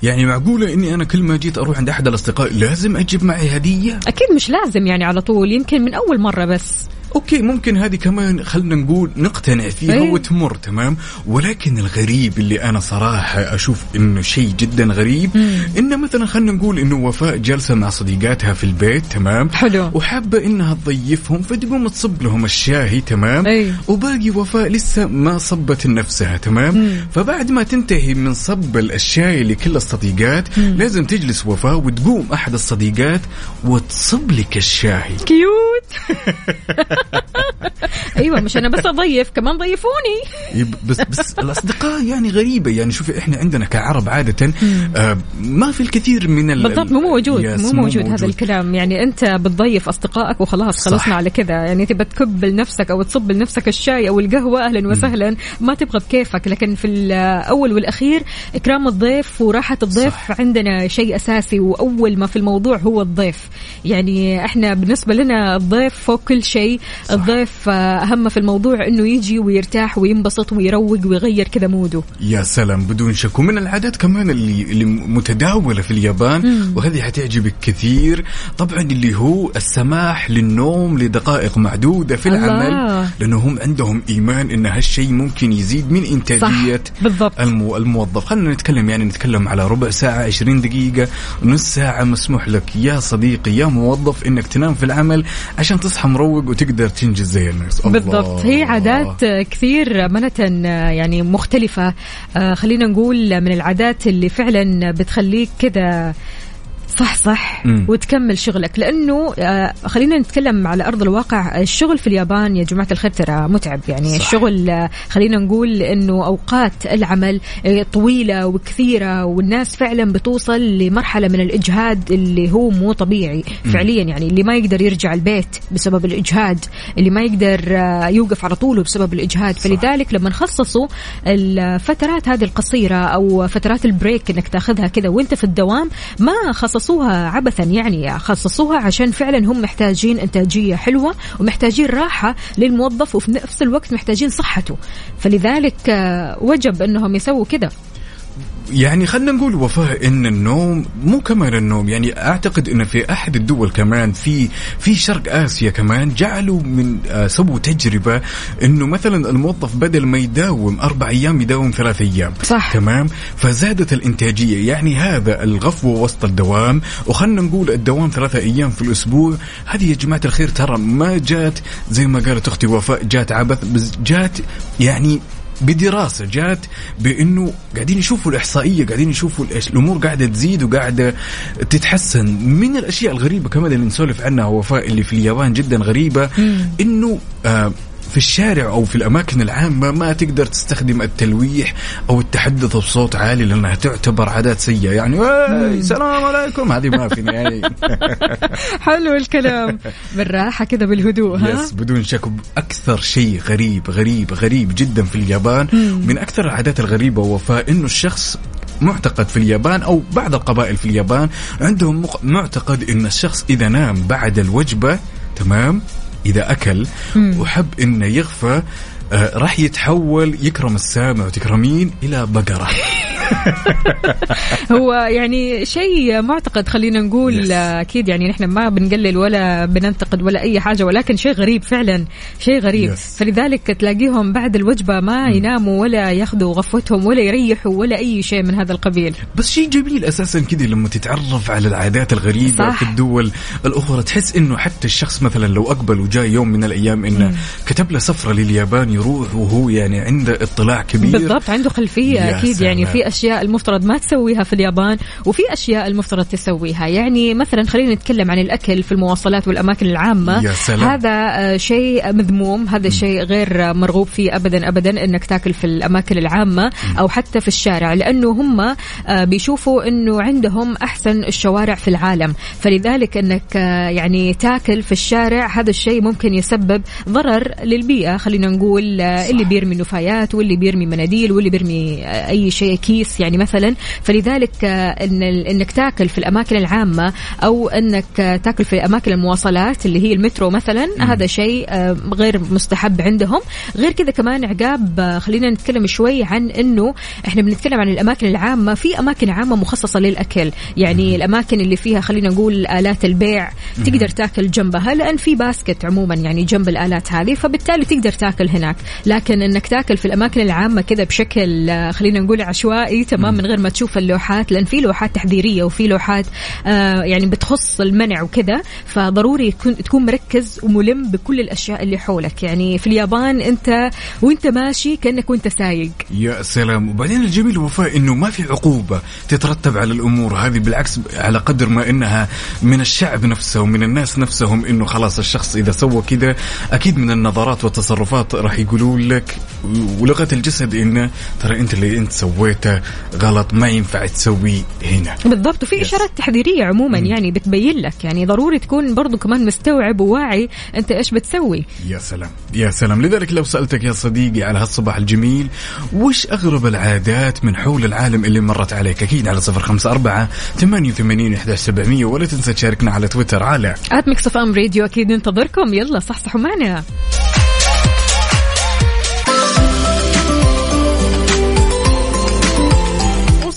A: يعني معقولة إني أنا كل ما جيت أروح عند أحد الأصدقاء لازم أجيب معي هدية؟
B: أكيد مش لازم يعني على طول يمكن من أول مرة بس.
A: أوكي ممكن هذه كمان خلينا نقول نقتنع فيها
B: أيه.
A: وتمر تمام؟ ولكن الغريب اللي أنا صراحة أشوف إنه شيء جدا غريب إنه مثلا خلينا نقول إنه وفاء جالسه مع صديقاتها في البيت تمام؟
B: حلو.
A: وحابة إنها تضيفهم فتقوم تصب لهم الشاهي تمام؟
B: أيه.
A: وباقي وفاء لسه ما صبت لنفسها تمام؟ فبعد ما تنتهي من صب الشاي لكل الصديقات لازم تجلس وفاء وتقوم أحد الصديقات وتصب لك الشاي.
B: كيوت. أيوه مش أنا بس أضيف كمان ضيفوني.
A: بس بس الأصدقاء يعني غريبة. يعني شوفي إحنا عندنا كعرب عادة آه ما في الكثير من ال
B: بالضبط مو موجود مو موجود هذا الكلام. يعني أنت بتضيف أصدقائك وخلاص
A: صح.
B: خلصنا على كذا. يعني تبى تكب لنفسك أو تصب لنفسك الشاي أو القهوة أهلا وسهلا. ما تبغى بكيفك. لكن في الأول والأخير إكرام الضيف وراحة الضيف
A: صح.
B: عندنا شيء أساسي. وأول ما في الموضوع هو الضيف. يعني إحنا بالنسبة لنا الضيف فوق كل شيء. الضيف آه، أهم في الموضوع إنه يجي ويرتاح وينبسط ويروق ويغير كذا موده.
A: يا سلام بدون شك. ومن العادات كمان اللي اللي متداولة في اليابان وهذه حتعجبك كثير. طبعا اللي هو السماح للنوم لدقائق معدودة في
B: الله.
A: العمل لأنه هم عندهم إيمان إن هالشيء ممكن يزيد من إنتاجية
B: صح، بالضبط.
A: المو الموظف. خلينا نتكلم يعني نتكلم على ربع ساعة 20 دقيقة نص ساعة مسموح لك. يا صديقي يا موظف إنك تنام في العمل عشان تصحى مروق وتقدر تنجز زي الناس.
B: بالضبط. هي عادات كثير منة يعني مختلفة. آه، خلينا نقول من العادات اللي فعلا بتخليك كذا صح صح.
A: مم.
B: وتكمل شغلك. لأنه آه، خلينا نتكلم على أرض الواقع. الشغل في اليابان يا جماعة الخير ترى متعب. يعني
A: صح.
B: الشغل آه، خلينا نقول إنه أوقات العمل آه، طويلة وكثيرة والناس فعلا بتوصل لمرحلة من الإجهاد اللي هو مو طبيعي فعليا. يعني اللي ما يقدر يرجع البيت بسبب الإجهاد اللي ما يقدر آه، يوقف على طوله بسبب الإجهاد. فلذلك لما خصصوا الفترات هذه القصيرة أو فترات البريك إنك تأخذها كذا وأنت في الدوام ما خصصوها عبثا يعني خصصوها عشان فعلا هم محتاجين إنتاجية حلوة ومحتاجين راحة للموظف وفي نفس الوقت محتاجين صحته. فلذلك آه، وجب إنهم يسووا كذا
A: يعني خلينا نقول وفاء إن النوم مو كمان النوم يعني أعتقد إن في أحد الدول كمان في في شرق آسيا كمان جعلوا من آه سووا تجربة إنه مثلا الموظف بدل ما يداوم أربع أيام يداوم ثلاث أيام.
B: صح.
A: تمام؟ فزادت الإنتاجية يعني هذا الغفوه وسط الدوام وخلنا نقول الدوام ثلاثة أيام في الأسبوع. هذه يا جماعة الخير ترى ما جات زي ما قالت أختي وفاء جات عبث بس جات يعني بدراسة جات بإنه قاعدين يشوفوا الإحصائية قاعدين يشوفوا الأمور قاعدة تزيد وقاعدة تتحسن. من الأشياء الغريبة كمان اللي نسولف عنها وفاء اللي في اليابان جدا غريبة إنه آه في الشارع أو في الأماكن العامة ما تقدر تستخدم التلويح أو التحدث بصوت عالي لأنها تعتبر عادات سيئة. يعني "واي، السلام عليكم. هذه ما في يعني
B: حلو الكلام. بالراحه كذا بالهدوء ها؟
A: يس بدون شك أكثر شيء غريب غريب غريب جدا في اليابان. من أكثر العادات الغريبة وفاء انه الشخص معتقد في اليابان أو بعض القبائل في اليابان عندهم معتقد إن الشخص إذا نام بعد الوجبة تمام؟ إذا أكل وحب إنه يغفى راح يتحول يكرم السامع وتكرمين إلى بقرة
B: هو يعني شيء معتقد خلينا نقول
A: Yes.
B: آه، أكيد يعني نحن ما بنقلل ولا بننتقد ولا أي حاجة ولكن شيء غريب فعلا شيء غريب
A: Yes.
B: فلذلك تلاقيهم بعد الوجبة ما يناموا ولا ياخذوا غفوتهم ولا يريحوا ولا أي شيء من هذا القبيل
A: بس شيء جميل أساسا كذا لما تتعرف على العادات الغريبة
B: صح.
A: في الدول الأخرى تحس إنه حتى الشخص مثلا لو أقبل وجاء يوم من الأيام إنه كتب له سفرة لليابان يروح وهو يعني عنده اطلاع كبير.
B: بالضبط عنده
A: خلفية
B: أكيد يعني. في أشياء المفترض ما تسويها في اليابان وفي أشياء المفترض تسويها. يعني مثلا خلينا نتكلم عن الأكل في المواصلات والأماكن العامة.
A: يا سلام.
B: هذا آه، شيء مذموم هذا شيء غير مرغوب فيه ابدا ابدا إنك تاكل في الأماكن العامة أو حتى في الشارع لأنه هم آه، بيشوفوا إنه عندهم أحسن الشوارع في العالم. فلذلك إنك آه، يعني تاكل في الشارع هذا الشيء ممكن يسبب ضرر للبيئة خلينا نقول. اللي بيرمي نفايات واللي بيرمي مناديل واللي بيرمي أي شيء كيس يعني مثلا. فلذلك آه، إن إنك تاكل في الأماكن العامة أو إنك تاكل في أماكن المواصلات اللي هي المترو مثلا هذا شيء آه، غير مستحب عندهم. غير كذا كمان عقاب آه، خلينا نتكلم شوي عن إنه إحنا بنتكلم عن الأماكن العامة. في أماكن عامة مخصصة للأكل. يعني الأماكن اللي فيها خلينا نقول آلات البيع تقدر تاكل جنبها لأن في باسكت عموما يعني جنب الآلات هذه فبالتالي تقدر تاكل هناك. لكن إنك تاكل في الأماكن العامة كذا بشكل آه، خلينا نقول عشوائي تمام من غير ما تشوف اللوحات لأن في لوحات تحذيرية وفي لوحات آه يعني بتخص المنع وكذا فضروري تكون مركز وملم بكل الأشياء اللي حولك. يعني في اليابان أنت وأنت ماشي كأنك وأنت سايق.
A: يا سلام. وبعدين الجميل وفاء إنه ما في عقوبة تترتب على الأمور. هذه بالعكس على قدر ما إنها من الشعب نفسه ومن الناس نفسهم إنه خلاص الشخص إذا سوى كذا أكيد من النظرات والتصرفات راح يقولوا لك ولغة الجسد انه ترى أنت اللي أنت سويته غلط ما ينفع تسويه هنا.
B: بالضبط وفي إشارات تحذيرية عموما يعني بتبين لك يعني ضروري تكون برضو كمان مستوعب وواعي أنت إيش بتسوي.
A: يا سلام يا سلام. لذلك لو سألتك يا صديقي على هالصباح الجميل وش أغرب العادات من حول العالم اللي مرت عليك؟ أكيد على صفر خمسة أربعة ثمانية وثمانين إحدى سبعمية ولا تنسى تشاركنا على تويتر على
B: at Mix FM Radio أكيد ننتظركم. يلا صحصحوا معنا.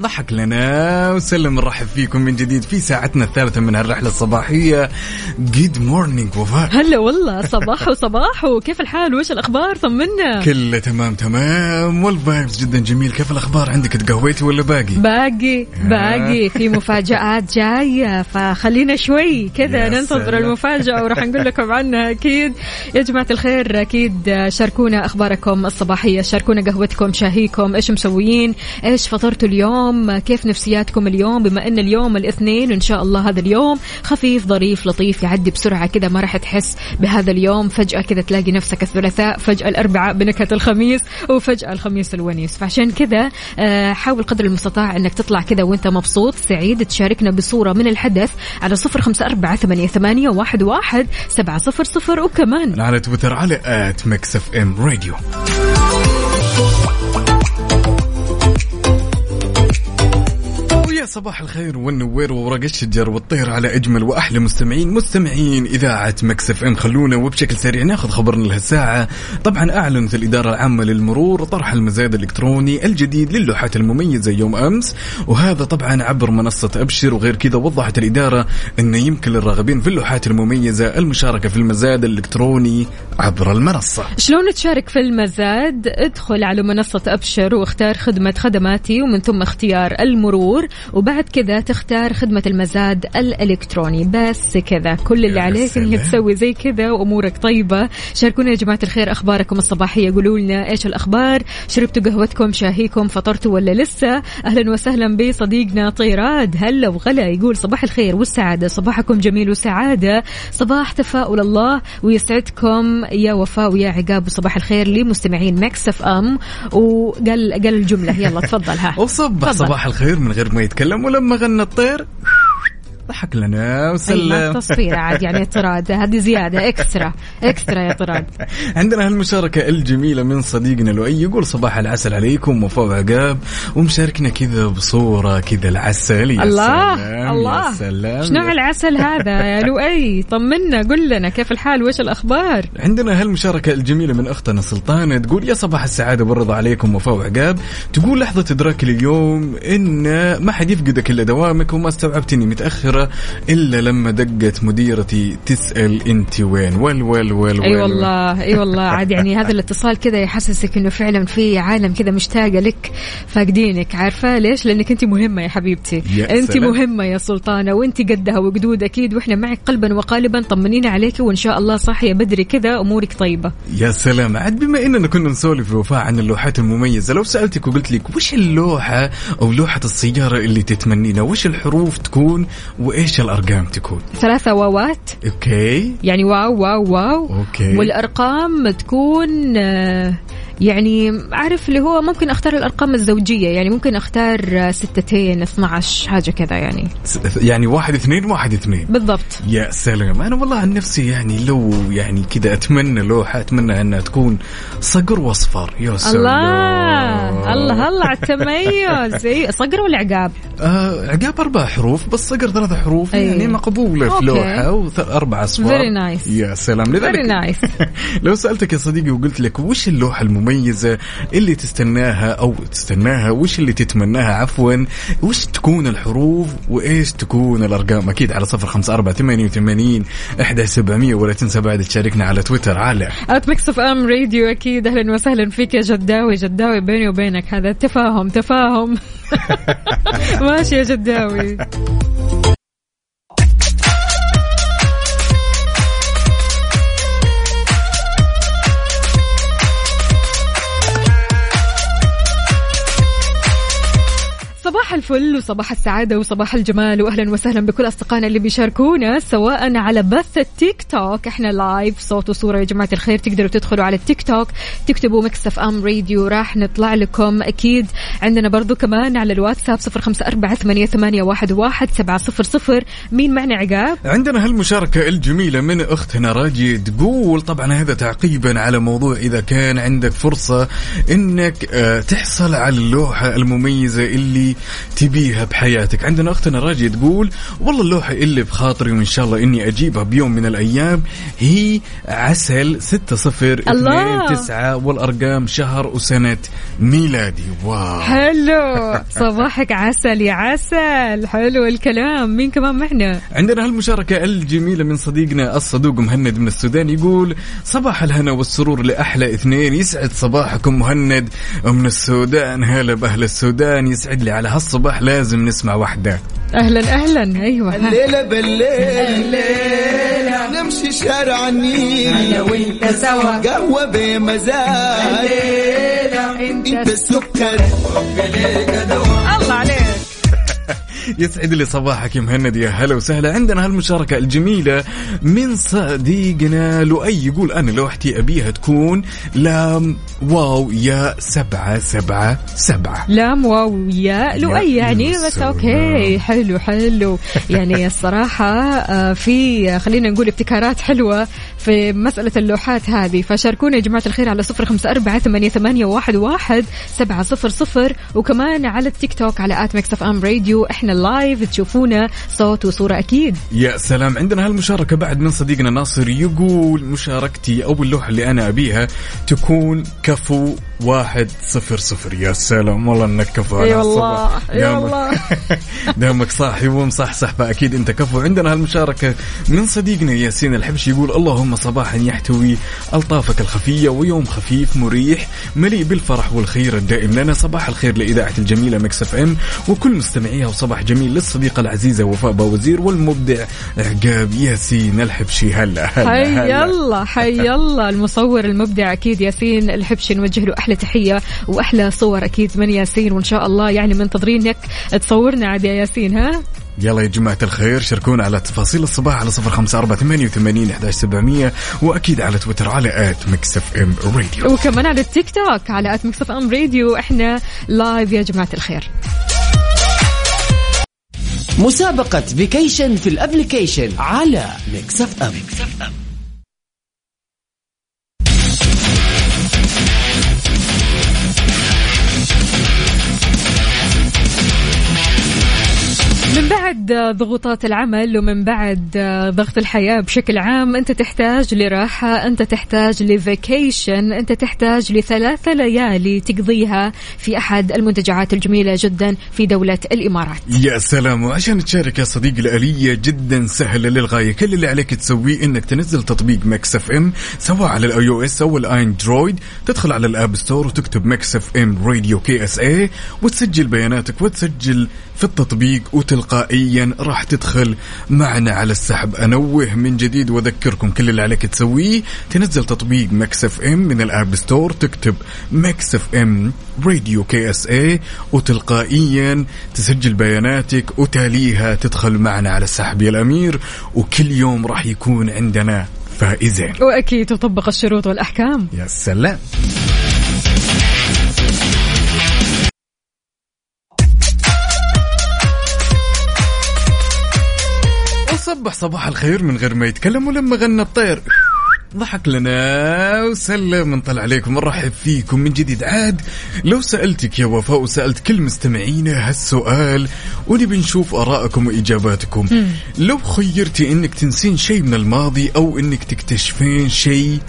A: ضحك لنا وسلم نرحب فيكم من جديد في ساعتنا الثالثة من هالرحلة الصباحية. good morning وفاء.
B: هلا والله صباح وصباح وكيف الحال؟ وش الأخبار؟ طمنا.
A: كله تمام تمام. وال vibes جدا جميل. كيف الأخبار عندك؟ تقهويتي ولا باقي؟
B: باقي باقي. في مفاجآت جاية فخلينا شوي كذا ننتظر. المفاجأة وراح نقول لكم عنها أكيد. يا جماعة الخير أكيد شاركونا أخباركم الصباحية شاركونا قهوتكم شاهيكم إيش مسويين إيش فطرتوا اليوم؟ كيف نفسياتكم اليوم؟ بما أن اليوم الاثنين إن شاء الله هذا اليوم خفيف ظريف لطيف يعدي بسرعة كذا ما راح تحس بهذا اليوم. فجأة كذا تلاقي نفسك الثلاثاء فجأة الأربعاء بنكهة الخميس وفجأة الخميس الونيس. فعشان كذا آه، حاول قدر المستطاع أنك تطلع كذا وأنت مبسوط سعيد تشاركنا بصورة من الحدث على صفر خمسة أربعة ثمانية, ثمانية واحد, واحد سبعة صفر صفر وكمان
A: على تويتر على at Mix FM Radio ويا صباح الخير والنوير وورق الشجر والطير على أجمل وأحلى مستمعين مستمعين إذاعة مكس إف إم. خلونا وبشكل سريع ناخذ خبرنا لهالساعه طبعا أعلنت الإدارة العامة للمرور طرح المزاد الإلكتروني الجديد للوحات المميزة يوم أمس وهذا طبعا عبر منصة أبشر وغير كذا وضحت الإدارة انه يمكن للراغبين في اللوحات المميزة المشاركة في المزاد الإلكتروني عبر المنصة.
B: شلون تشارك في المزاد؟ ادخل على منصة أبشر واختار خدمة خدماتي ومن ثم اختيار المرور وبعد كذا تختار خدمة المزاد الإلكتروني. بس كذا. كل اللي عليك
A: إنك.
B: تسوي زي كذا وأمورك طيبة. شاركونا يا جماعة الخير أخباركم الصباحية. قولوا لنا إيش الأخبار؟ شربتوا قهوتكم؟ شاهيكم؟ فطرتوا ولا لسه؟ أهلا وسهلا بصديقنا طيراد. هلا وغلا يقول صباح الخير والسعادة. صباحكم جميل وسعادة. صباح تفاؤل الله ويسعدكم. يا وفاء ويا عقاب وصباح الخير لمستمعين مكس اف ام. وقال قال الجملة. يلا تفضل ها.
A: وصبح. صباح الخير من غير ما يتكلم ولما غنى الطير ضحك لنا وسلم
B: تصفير عاد يعني يا طراد هذه زيادة اكسترا اكسترا يا طراد
A: عندنا هالمشاركة الجميلة من صديقنا لؤي يقول صباح العسل عليكم وفاء عقاب ومشاركنا كذا بصورة كذا العسل. يا
B: الله
A: سلام
B: الله.
A: سلام.
B: إيش نوع العسل هذا يا لؤي؟ طمنا قل لنا كيف الحال؟ وإيش الأخبار؟
A: عندنا هالمشاركة الجميلة من أختنا سلطانة تقول يا صباح السعادة والرضا عليكم وفاء وعقاب تقول لحظة إدراكي اليوم إن ما حد يفقدك إلا دوامك وما استوعبتني متأخرة إلا لما دقت مديرتي تسأل أنت وين؟ ول ول
B: أي
A: ول
B: والله أي والله عاد يعني هذا الاتصال كذا يحسسك إنه فعلا في عالم كذا مشتاقة لك فاقدينك عارفة؟ ليش؟ لأنك أنت مهمة يا حبيبتي.
A: يا سلام.
B: مهمة يا سلطانة وأنت قدها وقدود أكيد وإحنا معك قلبا وقالبا طمنينا عليك وإن شاء الله صاحية بدري كذا أمورك طيبة.
A: يا سلام. عاد بما إننا كنا نسولف وفاء عن اللوحات المميزة لو سألتك وقلت لك وش اللوحة أو لوحة السيارة اللي تتمنينها وش الحروف تكون؟ وإيش الأرقام تكون؟
B: ثلاثة واوات.
A: أوكي.
B: يعني واو واو واو.
A: أوكي.
B: والأرقام تكون آه، يعني عارف اللي هو ممكن أختار الأرقام الزوجية يعني ممكن أختار آه، ستتين 12 حاجة كذا يعني.
A: يعني واحد اثنين واحد اثنين.
B: بالضبط.
A: يا سلام أنا والله عن نفسي يعني لو يعني كذا أتمنى لوحه أتمنى أنها تكون صقر وأصفر. يا سلام.
B: الله الله الله على التميز. إيه، صقر ولا عقاب؟
A: آه عقاب أربع حروف بس صقر ثلاث حروف
B: أي.
A: يعني مقبولة في
B: أوكي.
A: لوحة واربع أصفار.
B: Very nice.
A: يا سلام. لذلك
B: Very nice.
A: لو سألتك يا صديقي وقلت لك وش اللوحة المميزة المميزة اللي تستناها أو تستناها وش اللي تتمناها؟ عفوا وش تكون الحروف؟ وإيش تكون الأرقام؟ أكيد على صفر خمسة أربعة ثمانية وثمانين إحدى سبعمية ولا تنسى بعد تشاركنا على تويتر على
B: at Mix FM Radio أكيد. أهلا وسهلا فيك يا جداوي. جداوي بيني وبينك هذا تفاهم تفاهم. ماشي يا جداوي. الفل وصباح السعادة وصباح الجمال وأهلا وسهلا بكل أصدقائنا اللي بيشاركونا سواء على بث التيك توك. إحنا live صوت وصورة يا جماعة الخير. تقدروا تدخلوا على التيك توك تكتبوا Mix FM Radio راح نطلع لكم أكيد. عندنا برضو كمان على الواتساب صفر خمسة أربعة ثمانية, واحد سبعة صفر صفر. مين معنا عقاب؟
A: عندنا هالمشاركة الجميلة من أختنا راجي تقول طبعا هذا تعقيبا على موضوع إذا كان عندك فرصة إنك آه، تحصل على اللوحة المميزة اللي تبيها بحياتك. عندنا أختنا راجي تقول والله اللوحة اللي بخاطري وإن شاء الله إني أجيبها بيوم من الأيام هي عسل 6 0
B: الله.
A: 2 9 والأرقام شهر وسنة ميلادي. واو!
B: حلو! صباحك عسل يا عسل! حلو الكلام. مين كمان معنا؟
A: عندنا هالمشاركة الجميلة من صديقنا الصدوق مهند من السودان يقول صباح الهنا والسرور لأحلى اثنين يسعد صباحكم مهند. من السودان هلا بأهل السودان يسعد لي على هالصباح لازم نسمع وحدة
B: أهلا أهلا أيوه.
I: الليلة بالليل نمشي شارع النيل. أنا وإنت سوا. قهوة بمزاج. إنت السكر.
A: يسعد لي صباحك يا مهند يا هلا وسهلا. عندنا هالمشاركة الجميلة من صديقنا لؤي يقول أنا لوحتي أبيها تكون لام واو يا سبعة سبعة سبعة.
B: لام wow يا لؤي يعني بس. okay حلو حلو. يعني الصراحة آه، في خلينا نقول ابتكارات حلوة في مسألة اللوحات هذه. فشاركونا يا جماعة الخير على صفر خمسة أربعة ثمانية, ثمانية واحد, واحد سبعة صفر صفر وكمان على التيك توك على at Mix FM Radio. إحنا live تشوفونا صوت وصورة أكيد.
A: يا سلام. عندنا هالمشاركة بعد من صديقنا ناصر يقول مشاركتي أو اللوحة اللي أنا أبيها تكون كفو واحد صفر صفر. يا سلام. والله إنك كفو.
B: إي
A: على
B: والله.
A: الصبح.
B: إي
A: دامك-
B: والله.
A: دامك صاحي ومصحصح فأكيد أنت كفو. عندنا هالمشاركة من صديقنا ياسين الحبشي يقول اللهم صباحا يحتوي ألطافك الخفية ويوم خفيف مريح مليء بالفرح والخير الدائم. لنا صباح الخير لإذاعة الجميلة Mix FM وكل مستمعيها وصباح جميل للصديقة العزيزة وفاء باوزير والمبدع عقاب ياسين الحبشي. هلا هلا
B: حي. الله حي الله. المصور المبدع أكيد ياسين الحبشي نوجه له أحلى تحية وأحلى صور أكيد من ياسين وإن شاء الله يعني منتظرينك تصورنا عاد يا ياسين ها؟
A: يلا يا جماعة الخير شاركونا على تفاصيل الصباح على صفر خمسة أربعة ثمانية وثمانين أحداش سبعمية وأكيد على تويتر على at Mix FM Radio
B: وكمان على التيك توك على at Mix FM Radio إحنا live يا جماعة الخير.
E: مسابقة vacation في ال application على Mix FM
B: من بعد ضغوطات العمل ومن بعد ضغط الحياة بشكل عام أنت تحتاج لراحة أنت تحتاج ل vacation أنت تحتاج لثلاثة ليالي تقضيها في أحد المنتجعات الجميلة جدا في دولة الإمارات.
A: يا سلام وعشان تشارك يا صديقي الآلية جدا سهلة للغاية. كل اللي عليك تسويه إنك تنزل تطبيق مكس اف إم سواء على ال iOS أو الاندرويد تدخل على ال App Store وتكتب مكس اف إم راديو كي اس اي وتسجل بياناتك وتسجل في التطبيق وتلقائيا راح تدخل معنا على السحب. أنوه من جديد وأذكركم كل اللي عليك تسويه. تنزل تطبيق مكس اف إم من ال App Store تكتب Mix FM Radio KSA وتلقائيا تسجل بياناتك وتاليها تدخل معنا على السحب يا الأمير. وكل يوم راح يكون عندنا فائزين
B: وأكيد تطبق الشروط والأحكام.
A: يا سلام. وصبح صباح الخير من غير ما يتكلم ولما غنى الطير. ضحك لنا وسلم نطلع عليكم نرحب فيكم من جديد. عاد لو سألتك يا وفاء وسألت كل مستمعينا هالسؤال ونبي نشوف آرائكم وإجاباتكم. لو خيرتي إنك تنسين شيء من الماضي أو إنك تكتشفين شيء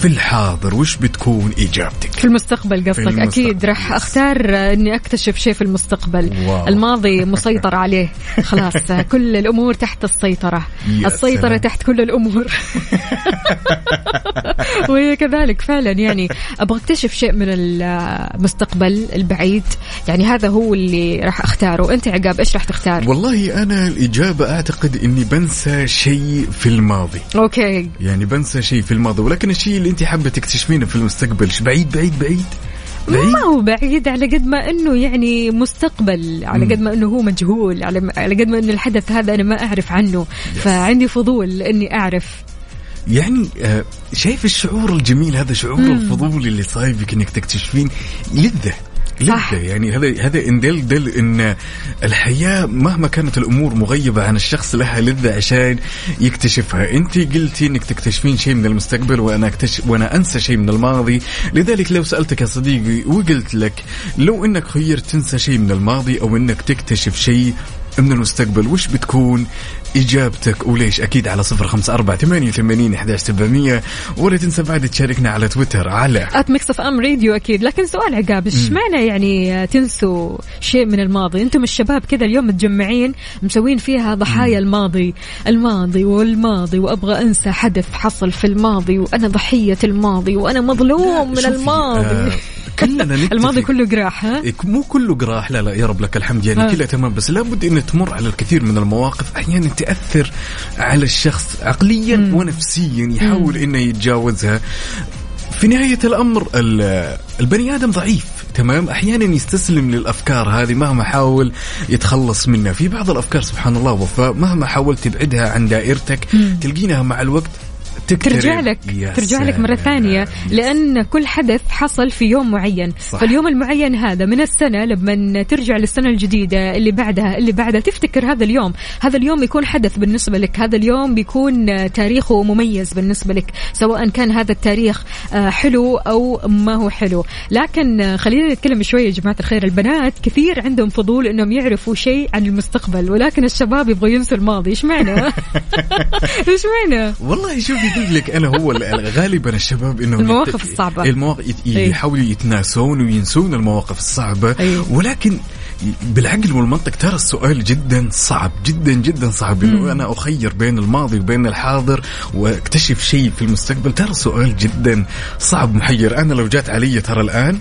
A: في الحاضر وش بتكون بتكون إجابتك.
B: في المستقبل قصدك.
A: المستقبل،
B: أكيد راح. أختار إني أكتشف شيء في المستقبل.
A: واو.
B: الماضي مسيطر عليه. خلاص كل الأمور تحت
A: السيطرة.
B: السيطرة
A: سلام.
B: تحت كل الأمور. وهي كذلك فعلا يعني أبغى أكتشف شيء من المستقبل البعيد. يعني هذا هو اللي راح أختاره. أنت عقاب إيش راح تختار؟
A: والله أنا الإجابة أعتقد إني بنسى شيء في الماضي.
B: أوكي.
A: يعني بنسى شيء في الماضي ولكن الشيء اللي أنت حابة تكتشفينه في المستقبل ش- بعيد بعيد بعيد. بعيد؟
B: ما هو بعيد على قد ما إنه يعني مستقبل على
A: مم.
B: قد ما إنه هو مجهول على على قد ما إنه الحدث هذا أنا ما أعرف عنه. فعندي فضول إني أعرف.
A: يعني آه، شايف الشعور الجميل هذا شعور الفضول اللي صايبك إنك تكتشفين؟ لذة. لذة يعني هذا هذا إن دل دل إن الحياة مهما كانت الأمور مغيبة عن الشخص لها لذة عشان يكتشفها، أنت قلتي إنك تكتشفين شيء من المستقبل وأنا اكتشف وأنا أنسى شيء من الماضي، لذلك لو سألتك يا صديقي وقلت لك لو إنك خيرت تنسى شيء من الماضي أو إنك تكتشف شيء من المستقبل وش بتكون؟ إجابتك وليش؟ أكيد على صفر خمسة أربعة ثمانية وثمانين إحداش سبعمية. ولا تنسى بعد تشاركنا على تويتر على
B: at Mix FM Radio أكيد. لكن سؤال عقاب إيش معنى يعني تنسوا شيء من الماضي؟ أنتم الشباب كذا اليوم متجمعين مسوين فيها ضحايا الماضي الماضي والماضي وأبغى أنسى حدث حصل في الماضي وأنا ضحية الماضي وأنا مظلوم من الماضي.
A: آه كلنا نتفق
B: الماضي كله قراح ها؟
A: مو كله قراح لا لا يا رب لك الحمد يعني
B: آه.
A: كلها تمام بس لابد إن تمر على الكثير من المواقف أحيانا تأثر على الشخص عقليا
B: مم.
A: ونفسيا يحاول إنه يتجاوزها. في نهاية الأمر ال- البني آدم ضعيف تمام؟ أحيانا يستسلم للأفكار هذه مهما حاول يتخلص منها. في بعض الأفكار سبحان الله وفاء مهما حاولت تبعدها عن دائرتك تلقينها مع الوقت تكترب.
B: ترجع لك ترجع لك مرة. ثانية لأن كل حدث حصل في يوم معين.
A: صح.
B: فاليوم المعين هذا من السنة لما ترجع للسنة الجديدة اللي بعدها اللي بعدها. تفتكر هذا اليوم؟ هذا اليوم يكون حدث بالنسبة لك. هذا اليوم بيكون تاريخه مميز بالنسبة لك سواء كان هذا التاريخ آه، حلو أو ما هو حلو. لكن آه، خلينا نتكلم شوية يا جماعة الخير. البنات كثير عندهم فضول أنهم يعرفوا شيء عن المستقبل ولكن الشباب يبغوا ينسوا الماضي. إيش معنى؟ إيش معنى؟
A: والله شوفي قلت لك أنا هو ال- غالبا الشباب انه
B: المواقف الصعبة.
A: المواقف
B: إيه.
A: يحاولوا يتناسون وينسون المواقف الصعبة
B: أيوه.
A: ولكن بالعقل والمنطق ترى السؤال جدا صعب جدا جدا صعب. إنه أنا أخير بين الماضي وبين الحاضر وأكتشف شيء في المستقبل. ترى سؤال جدا صعب محير. أنا لو جات علي ترى الآن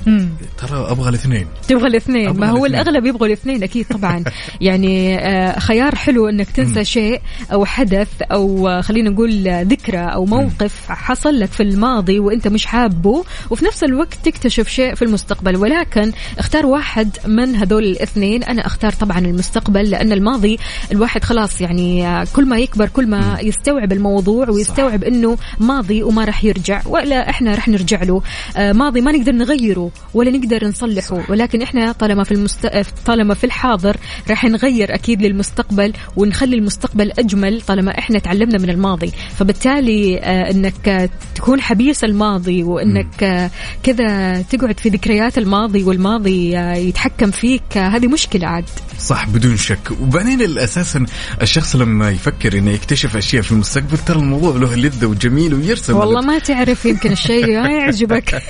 A: ترى أبغى الاثنين.
B: تبغى الاثنين. ما هو
A: الاثنين.
B: الأغلب يبغوا الاثنين أكيد طبعا. يعني آه، خيار حلو إنك تنسى شيء أو حدث أو آه، خلينا نقول آه، ذكرى أو موقف حصل لك في الماضي وأنت مش حابه وفي نفس الوقت تكتشف شيء في المستقبل. ولكن اختار واحد من هذول الاثنين أنا أختار طبعا المستقبل لأن الماضي الواحد خلاص يعني آه، كل ما يكبر كل ما يستوعب الموضوع ويستوعب إنه ماضي وما راح يرجع. ولا إحنا راح نرجع له. آه، ماضي ما نقدر نغيره ولا نقدر نصلحه. ولكن إحنا طالما في المست... طالما في الحاضر راح نغير أكيد للمستقبل ونخلي المستقبل أجمل طالما إحنا تعلمنا من الماضي. فبالتالي آه، إنك آه، تكون حبيس الماضي وإنك آه، كذا تقعد في ذكريات الماضي والماضي آه، يتحكم فيك آه، هذه مشكلة عاد.
A: صح بدون شك. وبعدين أساسا الشخص لما يفكر إنه يكتشف أشياء في المستقبل ترى الموضوع له لذة وجميل ويرسم.
B: والله ما تعرف يمكن الشيء ما يعجبك.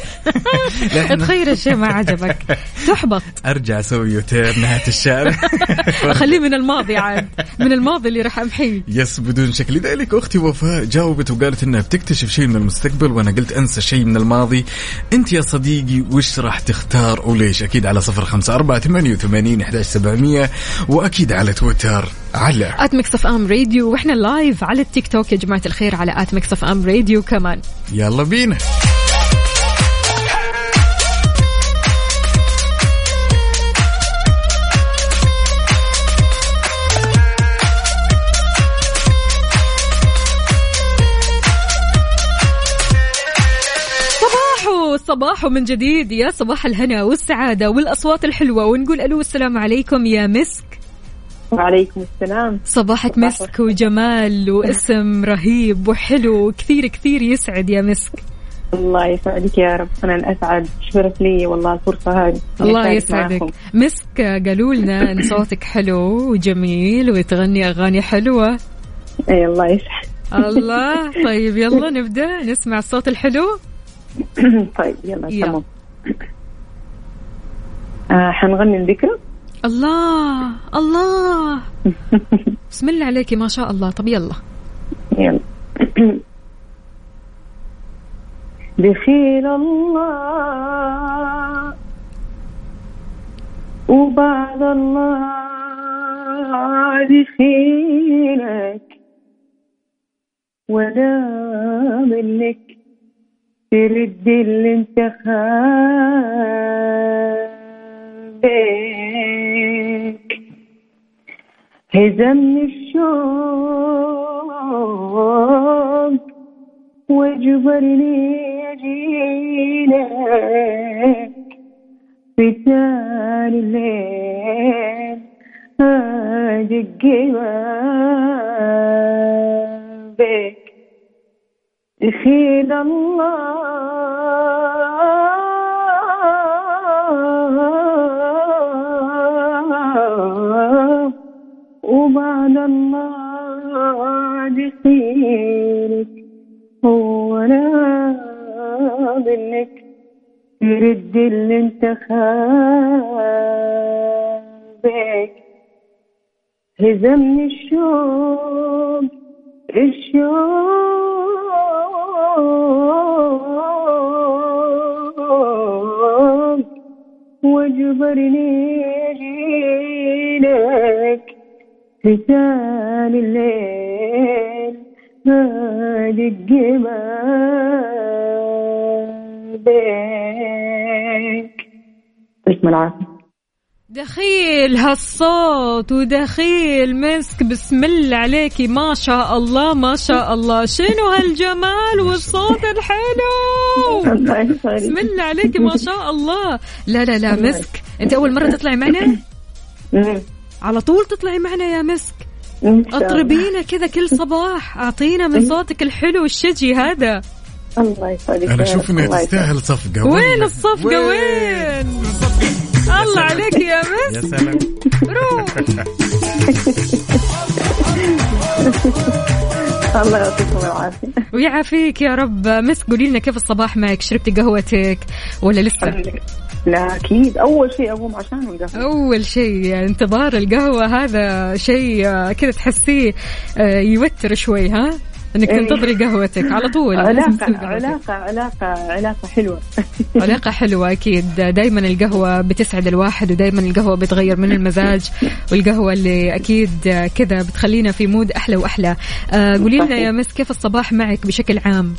B: تخيل الشيء ما عجبك. تحبط.
A: أرجع أسوي يوتير نهاية الشارع
B: خليه من الماضي عاد. من الماضي اللي راح امحيه
A: yes بدون شك. لذلك أختي وفاء جاوبت وقالت إنها بتكتشف شيء من المستقبل وأنا قلت أنسى شيء من الماضي. أنت يا صديقي وش راح تختار؟ وليش؟ أكيد على صفر خمسة أربعة ثمانية وثمانين أحداش سبعمية وأكيد على تويتر على
B: at Mix FM Radio وإحنا live على التيك توك. يا جماعة الخير على at Mix FM Radio كمان
A: يلا بينا.
B: صباحو صباحو من جديد. يا صباح الهنا والسعادة والأصوات الحلوة. ونقول ألو السلام عليكم يا مسك.
H: وعليكم السلام.
B: صباحك
H: صباح
B: مسك وجمال واسم رهيب وحلو. كثير كثير يسعد يا مسك.
H: الله يسعدك يا رب. أنا الأسعد. شرف لي والله الفرصة هذه.
B: الله يسعدك.
H: معاكم.
B: مسك قالوا لنا إن صوتك حلو وجميل وتغني أغاني حلوة.
H: إي الله يسعد
B: الله. طيب يلا نبدأ. نسمع الصوت الحلو.
H: طيب يلا. تمام آه حنغني الذكرى
B: الله الله. بسم الله عليكي ما شاء الله. طب يلا.
H: يلا. بخير الله. وبعد الله بخيرك ولا منك ترد اللي انت خابك هزمني الشوق واجبرني اجيلك في ثاني الليل ادق بابك دخيل الله وبعد الله دخيلك هو أنا منك ترد اللي انت خابك. هزمني الشوق الشوق واجبرني في ثاني الليل هادق بابك اسم العافية
B: دخيل هالصوت ودخيل مسك بسم الله عليكي. ما شاء الله ما شاء الله. شنو هالجمال والصوت الحلو؟
H: الله يسعدك.
B: بسم الله عليكي ما شاء الله. لا لا لا مسك. انت أول مرة تطلعي معنا. على طول تطلعي معنا يا مسك. اطربينا كذا كل صباح. اعطينا من صوتك الحلو الشجي هذا.
H: الله يسعدك أنا
A: أشوف.
H: إنها
A: تستاهل صفقة.
B: وين. الصفقة؟ وين؟ الله عليك يا
A: يا
B: مسك
A: سلام.
B: روح.
H: الله يعطيكم العافية.
B: ويعافيك يا رب. مسك قولي لنا كيف الصباح معك؟ شربتي قهوتك ولا لسه؟
H: لا أكيد. أول شيء أقوم عشان القهوة.
B: أول شيء انتظار القهوة هذا شيء آه، كذا تحسيه آه، يوتر شوي ها؟ إنك
H: إيه.
B: تنتظري قهوتك على طول. قهوتك.
H: علاقة علاقة علاقة حلوة.
B: علاقة حلوة أكيد. دايما القهوة بتسعد الواحد ودايما القهوة بتغير من المزاج والقهوة اللي أكيد كذا بتخلينا في مود أحلى وأحلى. آه قولي لنا يا مس كيف الصباح معك بشكل عام؟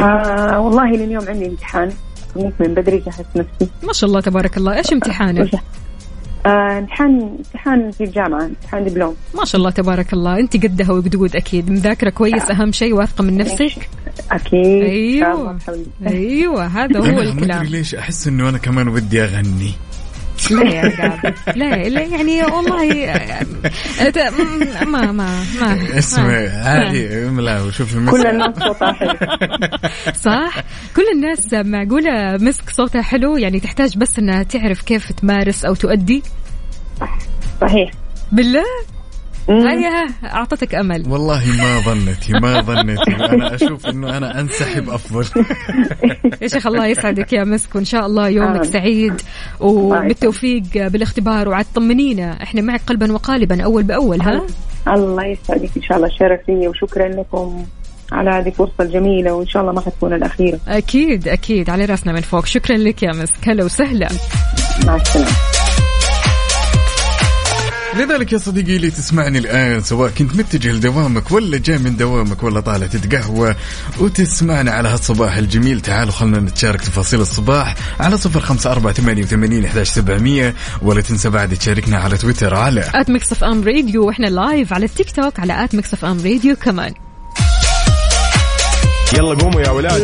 H: آه والله اليوم عندي امتحان. قمت من بدري جهزت نفسي.
B: ما شاء الله تبارك الله. امتحانك؟
H: آه امتحان امتحان في الجامعة امتحان دبلوم.
B: ما شاء الله تبارك الله. أنت قدها وقدود أكيد. مذاكرة كويس أهم شيء واثقة من نفسك.
H: الله بحاول.
B: أيوة هذا هو الكلام.
A: ليش أحس انه أنا كمان ودي أغني.
B: لا يا قاعد؟ لا لا يعني والله ما ما ما
A: اسمع
B: ما-
A: عادي لا وشوف
H: كل الناس صوتها حلو.
B: صح. كل الناس معقولة مسك صوتها حلو؟ يعني تحتاج بس إنها تعرف كيف تمارس أو تؤدي؟
H: صحيح.
B: بالله. هيا أعطتك أمل.
A: والله ما ظنتي ما ظنتي أنا أشوف إنه أنا أنسحب أفضل.
B: يا شيخ الله يسعدك يا مسك وان شاء الله يومك. سعيد وبالتوفيق بالاختبار. وعاد طمنينا إحنا معك قلبا وقالبا أول بأول ها؟
H: الله يسعدك. إن شاء الله شرف لي وشكرا لكم على هذه الفرصة الجميلة وإن شاء الله ما حتكون الأخيرة.
B: أكيد أكيد. على رأسنا من فوق. شكرا لك يا مسك. هلا وسهلا.
H: مع السلامة.
A: لذلك يا صديقي اللي تسمعني الآن سواء كنت متجه لدوامك ولا جاي من دوامك ولا طالع تتقهوى وتسمعنا على هالصباح الجميل. تعالوا خلنا نتشارك تفاصيل الصباح على صفر خمسة أربعة ثمانية وثمانين إحداش سبعمية. ولا تنسى بعد تشاركنا على تويتر على
B: at Mix FM Radio وإحنا live على التيك توك على at Mix FM Radio كمان.
J: يلا قوموا يا ولاد.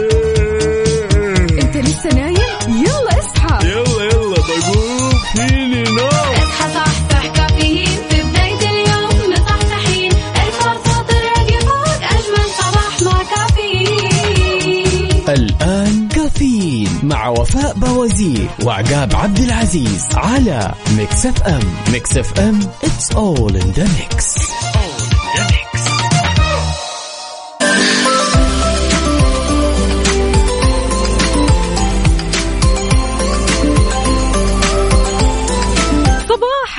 B: انت لسه نايم؟ يلا اصحى.
J: يلا يلا بقوم فيني
E: وفاء باوزير وعقاب عبد العزيز على Mix FM. Mix FM it's all in the mix.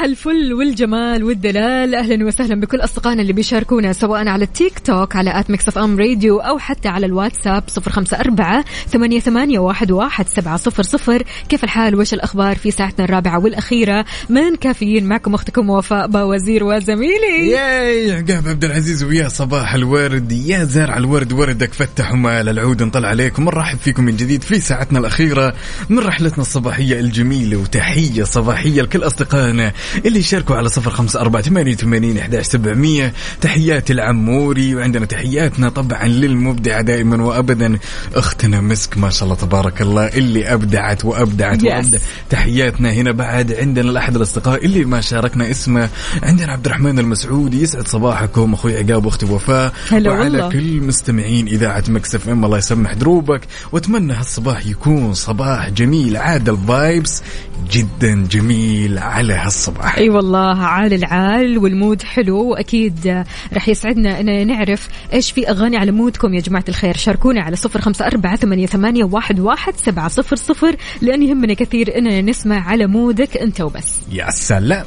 B: الفل والجمال والدلال. أهلا وسهلا بكل أصدقائنا اللي بيشاركونا سواء على التيك توك على at Mix FM Radio أو حتى على الواتساب صفر خمسة أربعة ثمانية, ثمانية واحد, واحد سبعة صفر صفر. كيف الحال؟ وش الأخبار في ساعتنا الرابعة والأخيرة؟ من كافيين معكم أختكم وفاء باوزير وزميلي.
A: ياي عقاب عبد العزيز ويا صباح الورد. يا زارع الورد وردك فتح ومال العود نطلع عليكم ونرحب فيكم من جديد في ساعتنا الأخيرة من رحلتنا الصباحية الجميلة وتحية صباحية لكل أصدقائنا اللي يشاركوا على صفر خمسة أربعة ثمانية وثمانين إحداش سبعمية. تحيات العموري وعندنا تحياتنا طبعا للمبدعة دائما وأبدا. أختنا مسك ما شاء الله تبارك الله اللي أبدعت وأبدعت
B: Yes.
A: وأبدعت. تحياتنا هنا بعد عندنا لأحد الأصدقاء اللي ما شاركنا اسمه. عندنا عبد الرحمن المسعودي يسعد صباحكم. أخوي عقاب وأختي وفاء. وعلى
B: والله.
A: كل مستمعين إذاعة Mix FM الله يسمح دروبك. وأتمنى هالصباح يكون صباح جميل عاد ال vibes جدا جميل على هالصباح
B: أي والله عال العال وال mood حلو وأكيد رح يسعدنا إن نعرف إيش في أغاني على مودكم. يا جماعة الخير شاركونا على صفر خمسة أربعة ثمانية, ثمانية واحد, واحد سبعة صفر صفر لأن يهمنا كثير إننا نسمع على مودك أنت وبس.
A: يا سلام.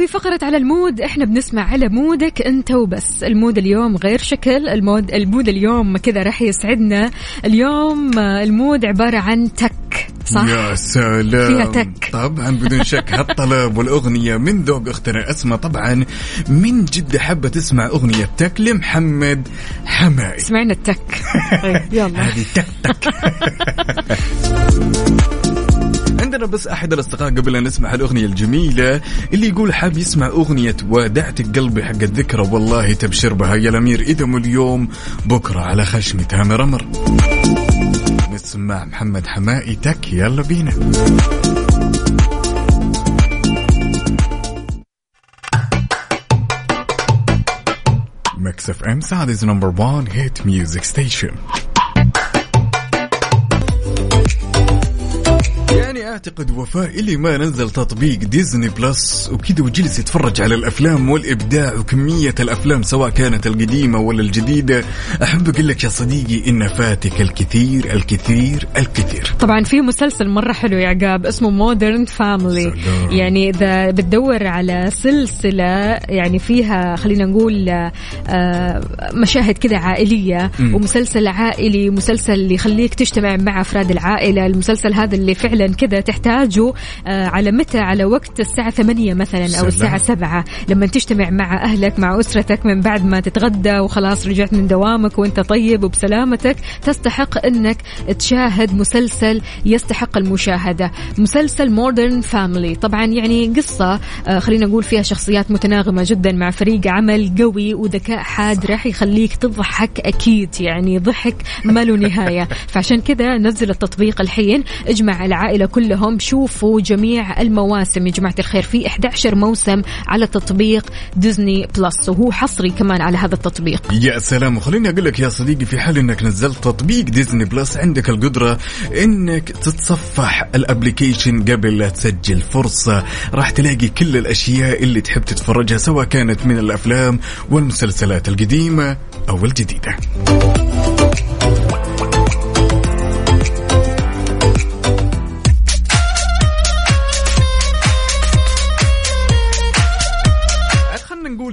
B: في فقرة على ال mood إحنا بنسمع على mood ك أنت وبس. ال mood اليوم غير شكل ال mood ال mood اليوم كذا راح يسعدنا. اليوم ال mood عبارة عن تك صح؟
A: يا سلام.
B: فيها تك.
A: طبعا بدون شك. هالطلب والأغنية من ذوق اختنا اسماء طبعا من جد حابه تسمع أغنية تك لمحمد حماقي
B: سمعنا التك. طيب يلا.
A: هذه تك تك. عندنا بس أحد الأصدقاء قبل أن نسمع الأغنية الجميلة اللي يقول حاب يسمع أغنية ودعتك قلبي حق الذكرى. والله تبشر بها يا الأمير إذا مو اليوم بكرة على خشمي تامر أمر. نسمع محمد حماقي تك يلا بينا. Mix FM Saudi's number 1 hit music station اعتقد وفاء اللي ما نزل تطبيق Disney Plus وكذا وجلس يتفرج على الأفلام والإبداع وكمية الأفلام سواء كانت القديمة ولا الجديدة أحب أقول لك يا صديقي إن فاتك الكثير الكثير الكثير
B: طبعا في مسلسل مرة حلو يا عقاب اسمه Modern
A: Family.
B: يعني إذا بتدور على سلسلة يعني فيها خلينا نقول آه، مشاهد كذا عائلية. ومسلسل عائلي مسلسل اللي يخليك تجتمع مع أفراد العائلة المسلسل هذا اللي فعلا كذا تحتاجه آه، على متى؟ على وقت الساعة ثمانية مثلا أو. الساعة سبعة. لما تجتمع مع أهلك مع أسرتك من بعد ما تتغدى وخلاص رجعت من دوامك وأنت طيب وبسلامتك تستحق إنك تشاهد مسلسل يستحق المشاهدة. مسلسل مودرن فاميلي طبعا يعني قصة آه، خلينا نقول فيها شخصيات متناغمة جدا مع فريق عمل قوي وذكاء حاد راح يخليك تضحك أكيد يعني ضحك ما له نهاية. فعشان كذا نزل التطبيق الحين. اجمع العائلة كلهم. شوفوا جميع المواسم يا جماعة الخير في 11 موسم على تطبيق Disney Plus وهو حصري كمان على هذا التطبيق.
A: يا سلام. وخليني أقول لك يا صديقي في حال إنك نزلت تطبيق Disney Plus عندك القدرة إنك تتصفح ال application قبل لا تسجل فرصة. راح تلاقي كل الأشياء اللي تحب تتفرجها سواء كانت من الأفلام والمسلسلات القديمة أو الجديدة.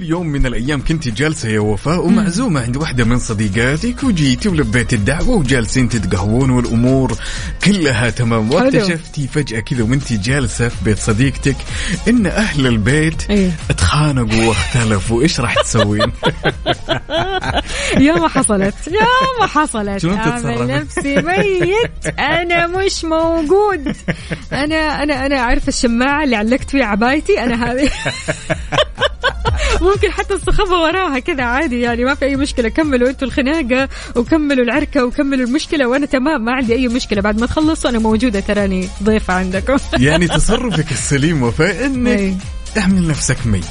A: يوم من الأيام كنت جالسة يا وفاء ومعزومة عند واحدة من صديقاتك وجيتي ولبيتي الدعوة وجالسين تتقهوون والأمور كلها تمام. واكتشفتي فجأة كذا وانت جالسة في بيت صديقتك إن أهل البيت
B: إيه.
A: اتخانقوا واختلفوا إيش راح تسوين؟
B: يا ما حصلت يا ما حصلت
A: شلون
B: اعمل؟ نفسي ميت أنا مش موجود أنا أنا أنا عارف الشماعة اللي علقت فيها عبايتي أنا هذه ممكن حتى استخبى وراها كذا عادي يعني ما في أي مشكلة. كملوا أنتوا الخناقة وكملوا العركة وكملوا المشكلة وأنا تمام ما عندي أي مشكلة. بعد ما تخلصوا أنا موجودة تراني ضيفة عندكم.
A: يعني تصرفك السليم وفاء
B: إنك.
A: اعمل نفسك ميت.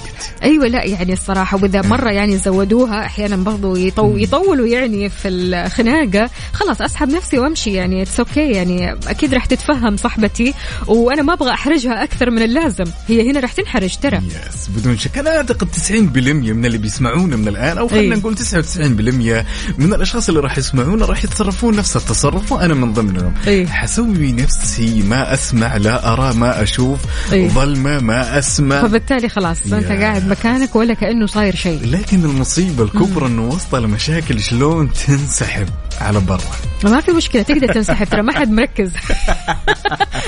B: أيوه لا يعني الصراحة وإذا مرة يعني زودوها أحيانا برضو يطو يطولوا يعني في الخناقة. خلاص أسحب نفسي وأمشي يعني it's okay يعني أكيد راح تتفهم صاحبتي وأنا ما أبغى أحرجها أكثر من اللازم. هي هنا راح تنحرج ترى.
A: يس بدون شك. أنا أعتقد 90% من اللي بيسمعونا من الآن أو خلينا
B: إيه.
A: نقول 99% من الأشخاص اللي راح يسمعونا راح يتصرفون نفس التصرف وأنا من ضمنهم.
B: إيه.
A: حسوي نفسي ما أسمع لا أرى ما أشوف
B: إيه.
A: ظلمة ما أسمع.
B: فبالتالي خلاص
A: أنت.
B: قاعد مكانك ولا كأنه صاير شيء.
A: لكن المصيبة الكبرى إنه وسط المشاكل شلون تنسحب. على برا.
B: ما في مشكلة تقدر تنسحب ترى ما حد مركز.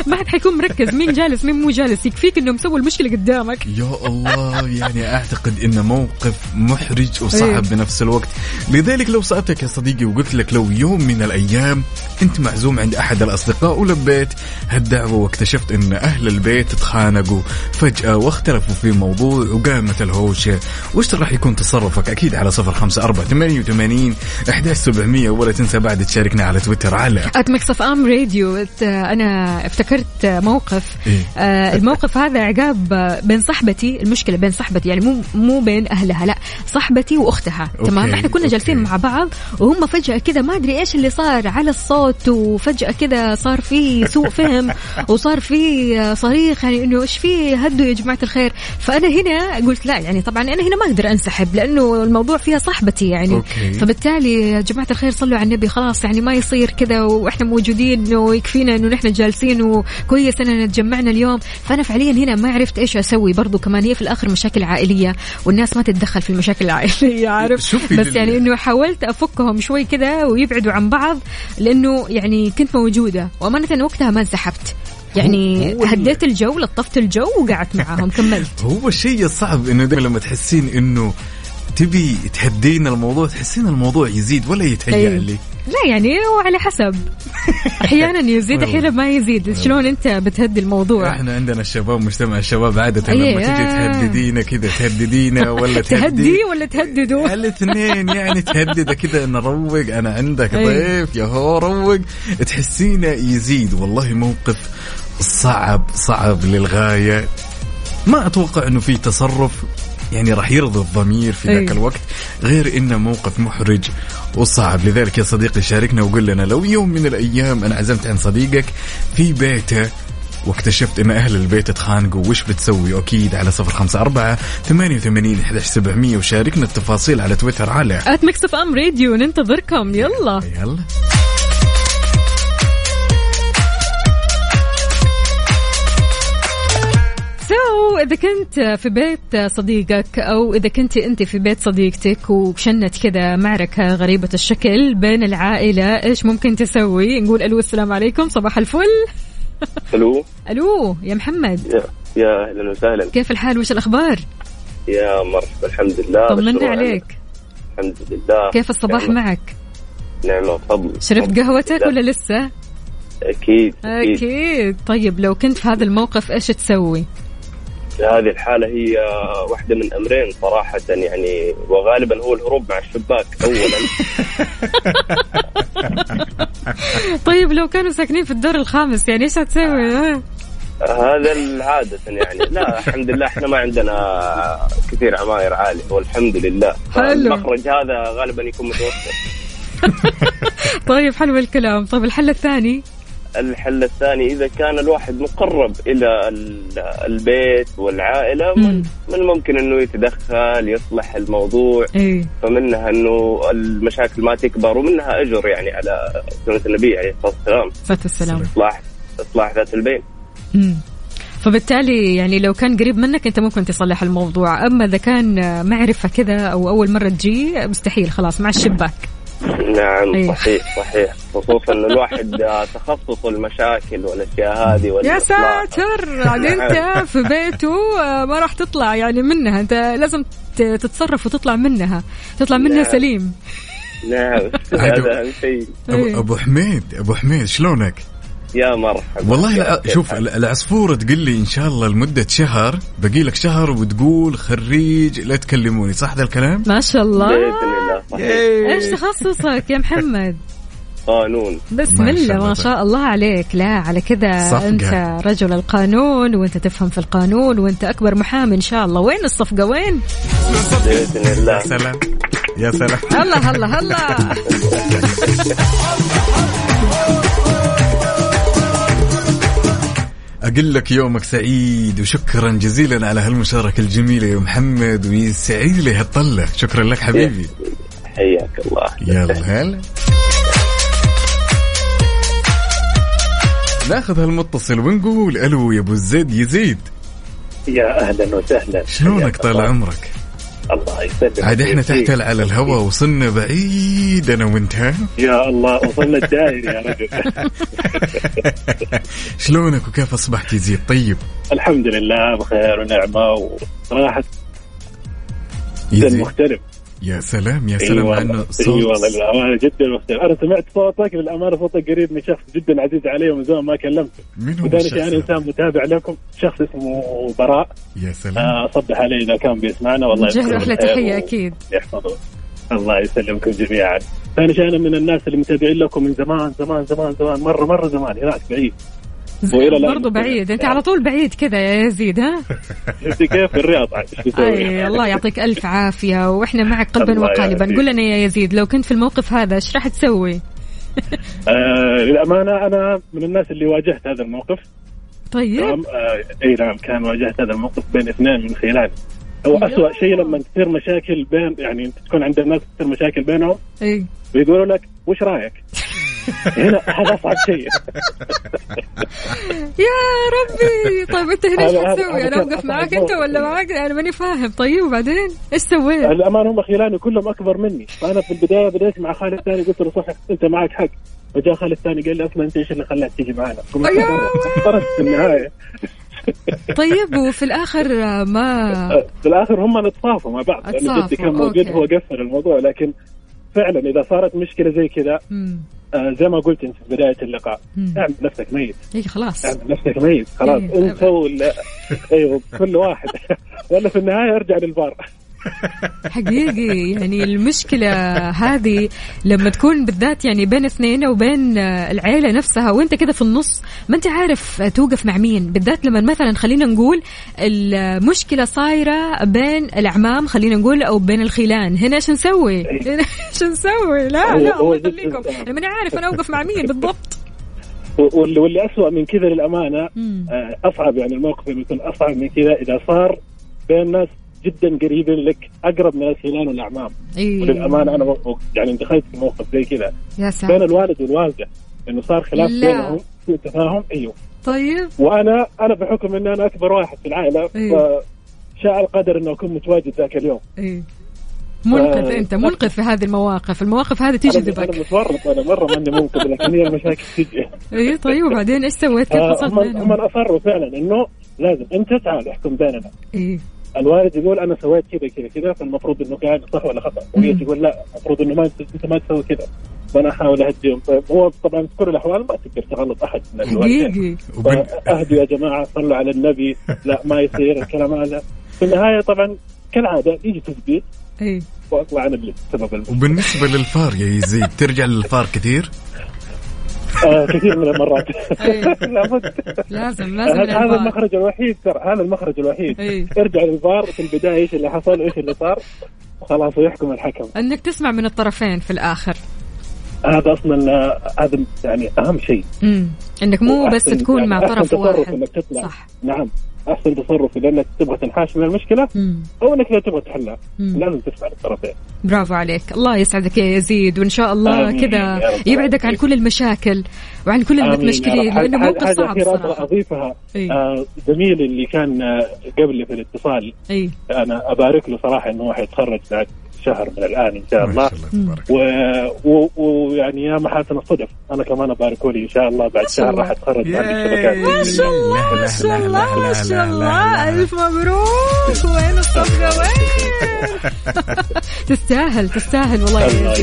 B: ما حد حيكون مركز مين جالس مين مو جالس يكفيك إنه مسوي المشكلة قدامك.
A: يا الله يعني أعتقد انه موقف محرج وصعب
B: إيه.
A: بنفس الوقت. لذلك لو سألتك يا صديقي وقلت لك لو يوم من الأيام أنت معزوم عند أحد الأصدقاء ولبيت هالدعوة واكتشفت إن أهل البيت تخانقوا فجأة واختلفوا في موضوع وقامت الهوشة. وش راح يكون تصرفك؟ أكيد على صفر خمسة أربعة ثمانية وثمانين أحداش سبعمية ولا تنسى بعد تشاركنا على تويتر على
B: at Mix FM Radio أنا افتكرت موقف
A: إيه؟
B: آه، الموقف هذا عقاب بين صاحبتي المشكلة بين صاحبتي يعني مو مو بين أهلها لا صاحبتي
A: وأختها
B: تمام إحنا كنا جالسين. مع بعض وهم فجأة كذا ما أدري إيش اللي صار على الصوت وفجأة كذا صار في سوء فهم وصار في صريخ يعني إنه إيش في هدوا يا جماعة الخير فأنا هنا قلت لا يعني طبعا أنا هنا ما أقدر أنسحب لأنه الموضوع فيها صاحبتي يعني
A: أوكي.
B: فبالتالي يا جماعة الخير صلوا على النبي خلاص يعني ما يصير كذا وإحنا موجودين ويكفينا إنه نحن جالسين وكويس اننا تجمعنا اليوم. فأنا فعليا هنا ما عرفت إيش أسوي. برضو كمان هي في الآخر مشاكل عائلية والناس ما تتدخل في المشاكل العائلية عارف؟ بس يعني إنه حاولت أفكهم شوي كذا ويبعدوا عن بعض لأنه يعني كنت موجودة وأمانة وقتها ما انسحبت. يعني
A: هو-
B: هديت الجو لطفت الجو وقعدت معاهم كملت.
A: هو الشيء الصعب إنه دائما لما تحسين إنه تبي تهدين الموضوع تحسين الموضوع يزيد ولا يتهيأ
B: أيوه.
A: لي
B: لا يعني هو على حسب. أحيانا يزيد أحيانا ما يزيد. شلون أنت بتهدي الموضوع؟
A: إحنا عندنا الشباب مجتمع الشباب عادة
B: أيه.
A: لما تجي تهددينا كذا تهددينا ولا
B: تهدي
A: تهدي.
B: ولا تهددوا؟
A: الاثنين يعني تهدد كذا نروق. أنا عندك
B: أيه.
A: ضيف يا هو روق. تحسينه يزيد. والله موقف صعب صعب للغاية. ما أتوقع إنه في تصرف. يعني راح يرضي الضمير في ذاك
B: أي.
A: الوقت غير إنه موقف محرج وصعب. لذلك يا صديقي شاركنا وقول لنا لو يوم من الأيام أنا عزمت عن صديقك في بيته واكتشفت إن أهل البيت اتخانقوا وش بتسوي؟ أكيد على صفر خمسة أربعة ثمانية وثمانين أحداش سبعمية وشاركنا التفاصيل على تويتر على
B: at Mix FM Radio ننتظركم. يلا.
A: يلا.
B: إذا كنت في بيت صديقك أو إذا كنت أنت في بيت صديقتك وشنت كذا معركة غريبة الشكل بين العائلة إيش ممكن تسوي؟ نقول ألو السلام عليكم صباح الفل.
K: ألو؟
B: ألو يا محمد.
K: يا يا أهلا وسهلا.
B: كيف الحال؟ وش الأخبار؟
K: يا مرحبا الحمد لله. مشروع
B: عليك.
K: الحمد لله.
B: كيف الصباح
K: نعمة.
B: معك؟
K: نعمة وفضل.
B: شربت قهوتك. ولا لسه؟
K: أكيد أكيد.
B: أكيد. طيب لو كنت في هذا الموقف إيش تسوي؟
K: هذه الحالة هي واحدة من أمرين صراحة يعني وغالبا هو الهروب مع الشباك أولا.
B: طيب لو كانوا ساكنين في الدور الخامس يعني إيش هتسوي؟
K: هذا العادة يعني. لا الحمد لله إحنا ما عندنا كثير عماير عالية والحمد لله.
B: حلو.
K: المخرج هذا غالبا يكون متوسط.
B: طيب حلو الكلام. طيب الحل الثاني؟
K: الحل الثاني إذا كان الواحد مقرب إلى ال- البيت والعائلة
B: مم.
K: من من الممكن إنه يتدخل يصلح الموضوع.
B: إيه
K: فمنها إنه المشاكل ما تكبر ومنها أجر يعني على سنة النبي عليه الصلاة والسلام.
B: صلاة والسلام
K: إصلاح إصلاح ذات البين
B: مم. فبالتالي يعني لو كان قريب منك أنت ممكن تصلح الموضوع. أما إذا كان معرفة كذا أو أول مرة تجي مستحيل خلاص مع الشباك.
K: نعم
B: أيوه.
K: صحيح صحيح خصوصا إنه الواحد آه، تخصص المشاكل والأشياء هذه
B: يا. ساتر أنت في بيته آه، ما راح تطلع يعني منها أنت لازم تتصرف وتطلع منها تطلع منها
K: نعم.
B: سليم
K: نعم هذا أهم شيء
B: إيه.
A: أبو, ابو حميد أبو حميد شلونك
K: يا مرحبا
A: والله.
K: كيف
A: شوف
K: حالك؟
A: الع- العصفورة تقول لي إن شاء الله لمدة شهر باقي لك شهر وتقول خريج لا تكلموني صح ذا الكلام؟
B: ما شاء الله
K: بإذن الله صحيح.
B: إيش تخصصك يا محمد؟
K: قانون.
B: بسم الله ما شاء الله عليك. لا على كذا
A: صفقة.
B: أنت رجل القانون وأنت تفهم في القانون وأنت أكبر محامي إن شاء الله. وين الصفقة؟ وين؟
K: بإذن الله.
A: يا سلام. يا سلام.
B: الله الله الله
A: أقول لك يومك سعيد وشكرا جزيلا على هالمشاركة الجميلة يا محمد ويسعد لي هالطلة. شكرا لك حبيبي.
K: حياك الله.
A: يلا هلا. ناخذ هالمتصل ونقول ألو يا أبو الزيد يزيد.
L: يا أهلا وسهلا.
A: شلونك طال. عمرك؟
L: الله يسلمك
A: عاد
L: إحنا.
A: تحت على الهواء وصلنا بعيد أنا وأنت ها؟
L: يا الله وصلنا الدائري يا رجل.
A: شلونك وكيف أصبحت يزيد طيب.
L: الحمد لله بخير ونعمة وصراحة
A: يزيد
L: مختلف.
A: يا سلام يا
L: اي
A: سلام مع
L: والله
A: انه
L: اي
A: صوت
L: والله للامانه جدا مختلف أنا سمعت صوتك للأمانة صوتك قريب من شخص جدا عزيز علي ومن زمان ما كلمته.
A: من هو
L: وذلك
A: الشخص؟ أنا؟
L: إنسان متابع لكم شخص اسمه براء.
A: يا سلام.
L: آه، صبح عليه إذا كان بيسمعنا والله
B: نوجه له تحيه أكيد.
L: يحفظه. الله يسلمكم جميعا. ثاني شيء أنا من الناس اللي متابعين لكم من زمان زمان زمان زمان مرة مرة زمان. هناك بعيد.
B: برضو بعيد. أنت على طول بعيد كذا يا يزيد ها؟
L: شفتي كيف في الرياض؟
B: أي الله يعطيك ألف عافية. وإحنا معك قلبا وقالبا. قول لنا يا يزيد لو كنت في الموقف هذا إيش راح تسوي؟
L: آه للأمانة أنا من الناس اللي واجهت هذا الموقف.
B: طيب.
L: تمام آه إي نعم كان واجهت هذا الموقف بين اثنين من خلالي هو أسوأ شيء لما تصير مشاكل بين يعني أنت تكون عند الناس تصير مشاكل بينهم
B: إي.
L: ويقولوا لك وش رأيك؟ هنا هذا اصعب شيء.
B: يا ربي. طيب أنت هنا
L: إيش
B: حتسوي
L: هذا
B: أنا
L: أوقف
B: معك
L: أنت.
B: ولا معك أنا ماني فاهم. طيب وبعدين؟ إيش سويت؟
L: الأمان هم خلاني كلهم أكبر مني. فأنا في البداية بديت مع خالد الثاني قلت له صح أنت معك حق. وجاء خالد الثاني قال لي أصلا أنت إيش اللي خلاك تيجي معنا؟ قلت. اخترت في النهاية.
B: طيب وفي الآخر ما؟
L: في الآخر هم نتصافوا مع بعض.
B: اتصافوا،
L: جدي كان موجود. هو قفل الموضوع لكن فعلا إذا صارت مشكلة زي كذا. آه زي ما قلت أنت في بداية اللقاء
B: مم.
L: اعمل نفسك ميت
B: اي خلاص
L: اعمل نفسك ميت خلاص
B: إيه.
L: أنت ولا أيوه كل واحد ولا في النهاية أرجع للبار
B: حقيقي يعني المشكلة هذه لما تكون بالذات يعني بين اثنين أو بين آه، العيلة نفسها وأنت كذا في النص ما أنت عارف توقف مع مين بالذات لما مثلا خلينا نقول المشكلة صايرة بين الأعمام خلينا نقول أو بين الخيلان هنا إيش نسوي؟ هنا إيش نسوي؟ لا لا الله يخليكم
L: صعب.
B: أنا عارف أنا أوقف مع مين بالضبط
L: واللي واللي اسوء من كذا
B: للأمانة.
L: آه، أصعب يعني الموقف اللي يكون أصعب من كذا إذا صار بين ناس جدا قريبين لك أقرب من الخلان والأعمام.
B: إيه.
L: وللأمانة أنا يعني دخلت في موقف زي كذا. بين الوالد والوالدة إنه صار خلاف
B: لا.
L: بينهم سوء تفاهم أيوه.
B: طيب.
L: وأنا أنا بحكم إني أنا أكبر واحد في العائلة
B: إيه.
L: فشاء القدر إنه أكون متواجد ذاك اليوم.
B: إيه. منقذ
L: آه،
B: أنت منقذ في هذه المواقف. المواقف هذه تجذبك
L: أنا متورط أنا مرة ماني منقذ لكن هي المشاكل تجي.
B: إي طيب. وبعدين إيش سويت؟ كيف
L: آه،
B: فصلت
L: هم
B: بينهم؟
L: هم اصروا فعلا إنه لازم أنت تعال احكم بيننا.
B: إيه
L: الوالد يقول أنا سويت كذا كذا كذا فالمفروض إنه قاعد صح ولا خطأ. وهي. تقول لا المفروض إنه ما انت ما تسوي كذا. فانا أحاول اهديهم طيب هو طبعا في كل الأحوال ما تقدر تغلط أحد. من الوالدين
A: وبن...
L: اهدوا يا جماعة صلوا على النبي. لا ما يصير الكلام هذا. في النهاية طبعا كالعادة يجي تثبيت.
B: إيه.
L: وأطلع أنا اللي سبب المشكلة.
A: وبالنسبة للفار يا يزيد ترجع للفار كثير؟
L: آه كثير من المرات.
B: أي.
L: لابد.
B: لازم لازم
L: هذا. المخرج الوحيد ترى هذا المخرج الوحيد.
B: إيه.
L: ارجع للفار في البداية إيش اللي حصل وايش اللي صار. وخلاص ويحكم الحكم.
B: إنك تسمع من الطرفين في الآخر.
L: هذا أصلا آه، هذا يعني أهم شيء.
B: امم إنك مو بس تكون
L: يعني
B: مع طرف واحد.
L: إنك تطلع.
B: صح.
L: نعم. أحسن تصرف إذا إنك تبغى تنحاش من المشكلة
B: مم.
L: أو إنك إذا تبغى تحلها.
B: مم.
L: لازم تسمع للطرفين.
B: برافو عليك. الله يسعدك يا يزيد. وإن شاء الله كذا يبعدك عن كل المشاكل وعن كل المتمشكلين.
L: لأنه
B: موقف صعب صراحة.
L: أضيفها.
B: إيه.
L: آه، زميلي اللي كان آه، قبلي في الاتصال.
B: إي.
L: أنا أبارك له صراحة إنه هو حيتخرج بعد شهر من الآن إن شاء الله.
A: تبارك
L: و- و- ويعني يا محاسن الصدف أنا كمان اباركوا لي إن شاء الله بعد شهر. راح أتخرج
A: ياي.
L: عندي شبكات.
B: ما شاء الله ما شاء الله ما شاء الله. ألف مبروك. وين الصفقة؟ وين؟ تستاهل تستاهل والله
L: الله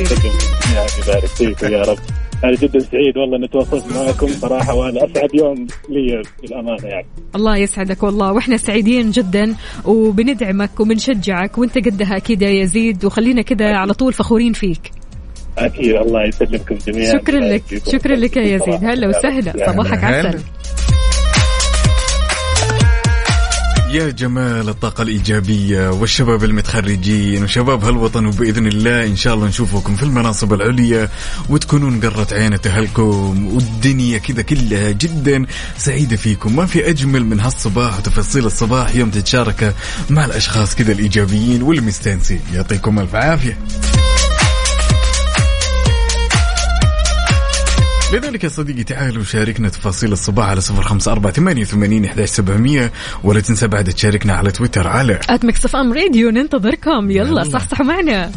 L: يبارك فيكم يا رب. أنا جدا سعيد والله إني تواصلت معكم صراحة وأنا أسعد يوم لي بالامانه يعني.
B: الله يسعدك والله وإحنا سعيدين جدا وبندعمك وبنشجعك وأنت قدها أكيد يا يزيد وخلينا كذا على طول فخورين فيك.
L: أكيد الله يسلمكم جميعا.
B: شكرا لك شكرا لك يا يزيد. هلا وسهلا. صباحك. عسل
A: يا جمال الطاقة الإيجابية والشباب المتخرجين وشباب هالوطن وبإذن الله إن شاء الله نشوفكم في المناصب العليا وتكونون قرة عين أهلكم والدنيا كذا كلها جدا سعيدة فيكم. ما في أجمل من هالصباح وتفاصيل الصباح يوم تتشاركه مع الأشخاص كذا الإيجابيين والمستانسين. يعطيكم ألف عافية. لذلك يا صديقي تعالوا شاركنا تفاصيل الصباح على صفر خمسة أربعة ثمانية وثمانين إحداش سبعمية ولا تنسى بعد تشاركنا على تويتر على
B: FM Radio ننتظركم يلا
A: يلا.
B: صح صح معنا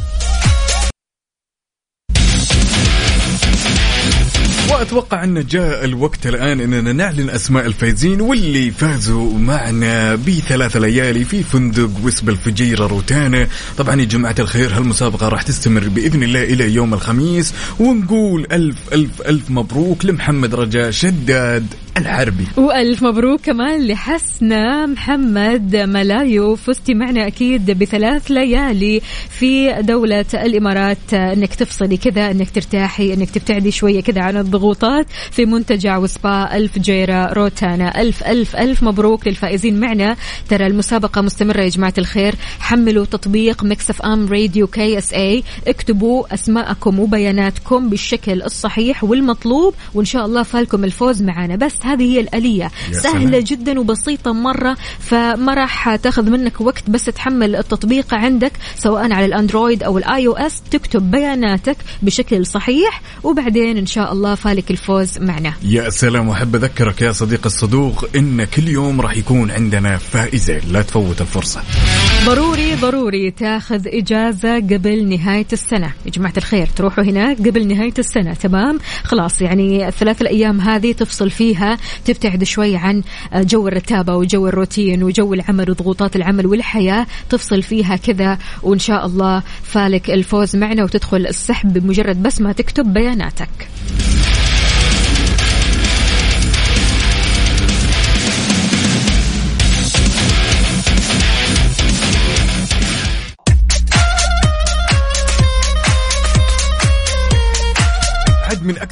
A: وأتوقع أن جاء الوقت الآن إننا نعلن أسماء الفائزين واللي فازوا معنا بثلاث ليالي في فندق وسبا الفجيرة روتانا. طبعا يا جماعة الخير هالمسابقة راح تستمر بإذن الله إلى يوم الخميس. ونقول ألف ألف ألف مبروك لمحمد رجاء شداد. الحربي.
B: وألف مبروك كمان لحسنة محمد ملايو. فزتي معنا أكيد بثلاث ليالي في دولة الإمارات. إنك تفصلي كذا إنك ترتاحي إنك تبتعدي شوية كذا عن الضغوطات في منتجع وسبا الفجيرة روتانا. ألف ألف ألف مبروك للفائزين معنا. ترى المسابقة مستمرة يا جماعة الخير. حملوا تطبيق Mix FM Radio KSA اكتبوا أسماءكم وبياناتكم بالشكل الصحيح والمطلوب. وإن شاء الله فالكم الفوز معنا. بس هذه هي الآلية. سهلة
A: سلام.
B: جدا وبسيطة مرة فما راح تأخذ منك وقت بس تحمل التطبيق عندك سواء على ال Android أو ال iOS تكتب بياناتك بشكل صحيح وبعدين إن شاء الله فالك الفوز معنا.
A: يا سلام وأحب أذكرك يا صديق الصدوق إن كل يوم راح يكون عندنا فائزين لا تفوت الفرصة.
B: ضروري ضروري تأخذ إجازة قبل نهاية السنة. يا جماعة الخير تروحوا هناك قبل نهاية السنة. تمام؟ خلاص يعني الثلاث الأيام هذه تفصل فيها تبتعد شوي عن جو الرتابة وجو الروتين وجو العمل وضغوطات العمل والحياة. تفصل فيها كذا وإن شاء الله فالك الفوز معنا وتدخل السحب بمجرد بس ما تكتب بياناتك.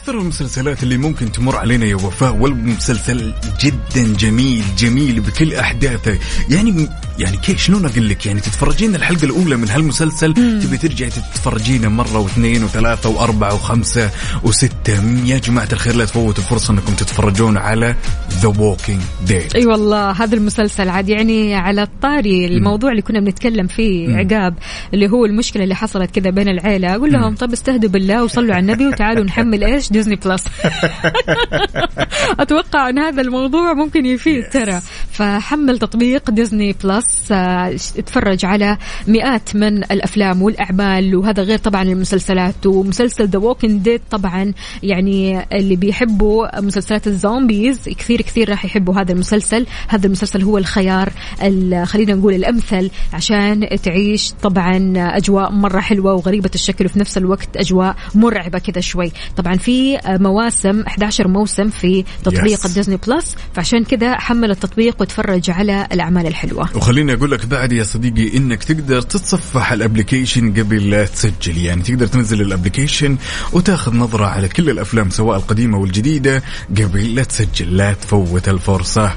A: أكثر المسلسلات اللي ممكن تمر علينا يا وفاء والمسلسل جدا جميل جميل بكل أحداثه. يعني يعني كيف شلون أقول لك؟ يعني تتفرجين الحلقة الأولى من هالمسلسل تبي ترجعي تتفرجينه مرة واثنين وثلاثة وأربعة وخمسة وستة. يا جماعة الخير لا تفوتوا الفرصة أنكم تتفرجون على The Walking Dead
B: أي والله هذا المسلسل عاد يعني على الطاري الموضوع اللي كنا بنتكلم فيه عقاب اللي هو المشكلة اللي حصلت كذا بين العيلة أقول لهم طب استهدوا بالله وصلوا على النبي وتعالوا نحمل إيش Disney Plus. أتوقع أن هذا الموضوع ممكن يفيد ترى. فحمل تطبيق Disney Plus آه، اتفرج على مئات من الأفلام والأعمال وهذا غير طبعا المسلسلات ومسلسل The Walking Dead طبعا يعني اللي بيحبوا مسلسلات ال zombies كثير كثير راح يحبوا هذا المسلسل. هذا المسلسل هو الخيار ال- خلينا نقول الأمثل عشان تعيش طبعا أجواء مرة حلوة وغريبة الشكل وفي نفس الوقت أجواء مرعبة كذا شوي. طبعا في مواسم 11 موسم في تطبيق
A: Yes.
B: ال Disney Plus فعشان كذا حمل التطبيق وتفرج على الأعمال الحلوة.
A: وخليني أقول لك بعد يا صديقي إنك تقدر تتصفح ال application قبل لا تسجل. يعني تقدر تنزل ال application وتاخذ نظرة على كل الأفلام سواء القديمة والجديدة قبل لا تسجل لا تفوت الفرصة.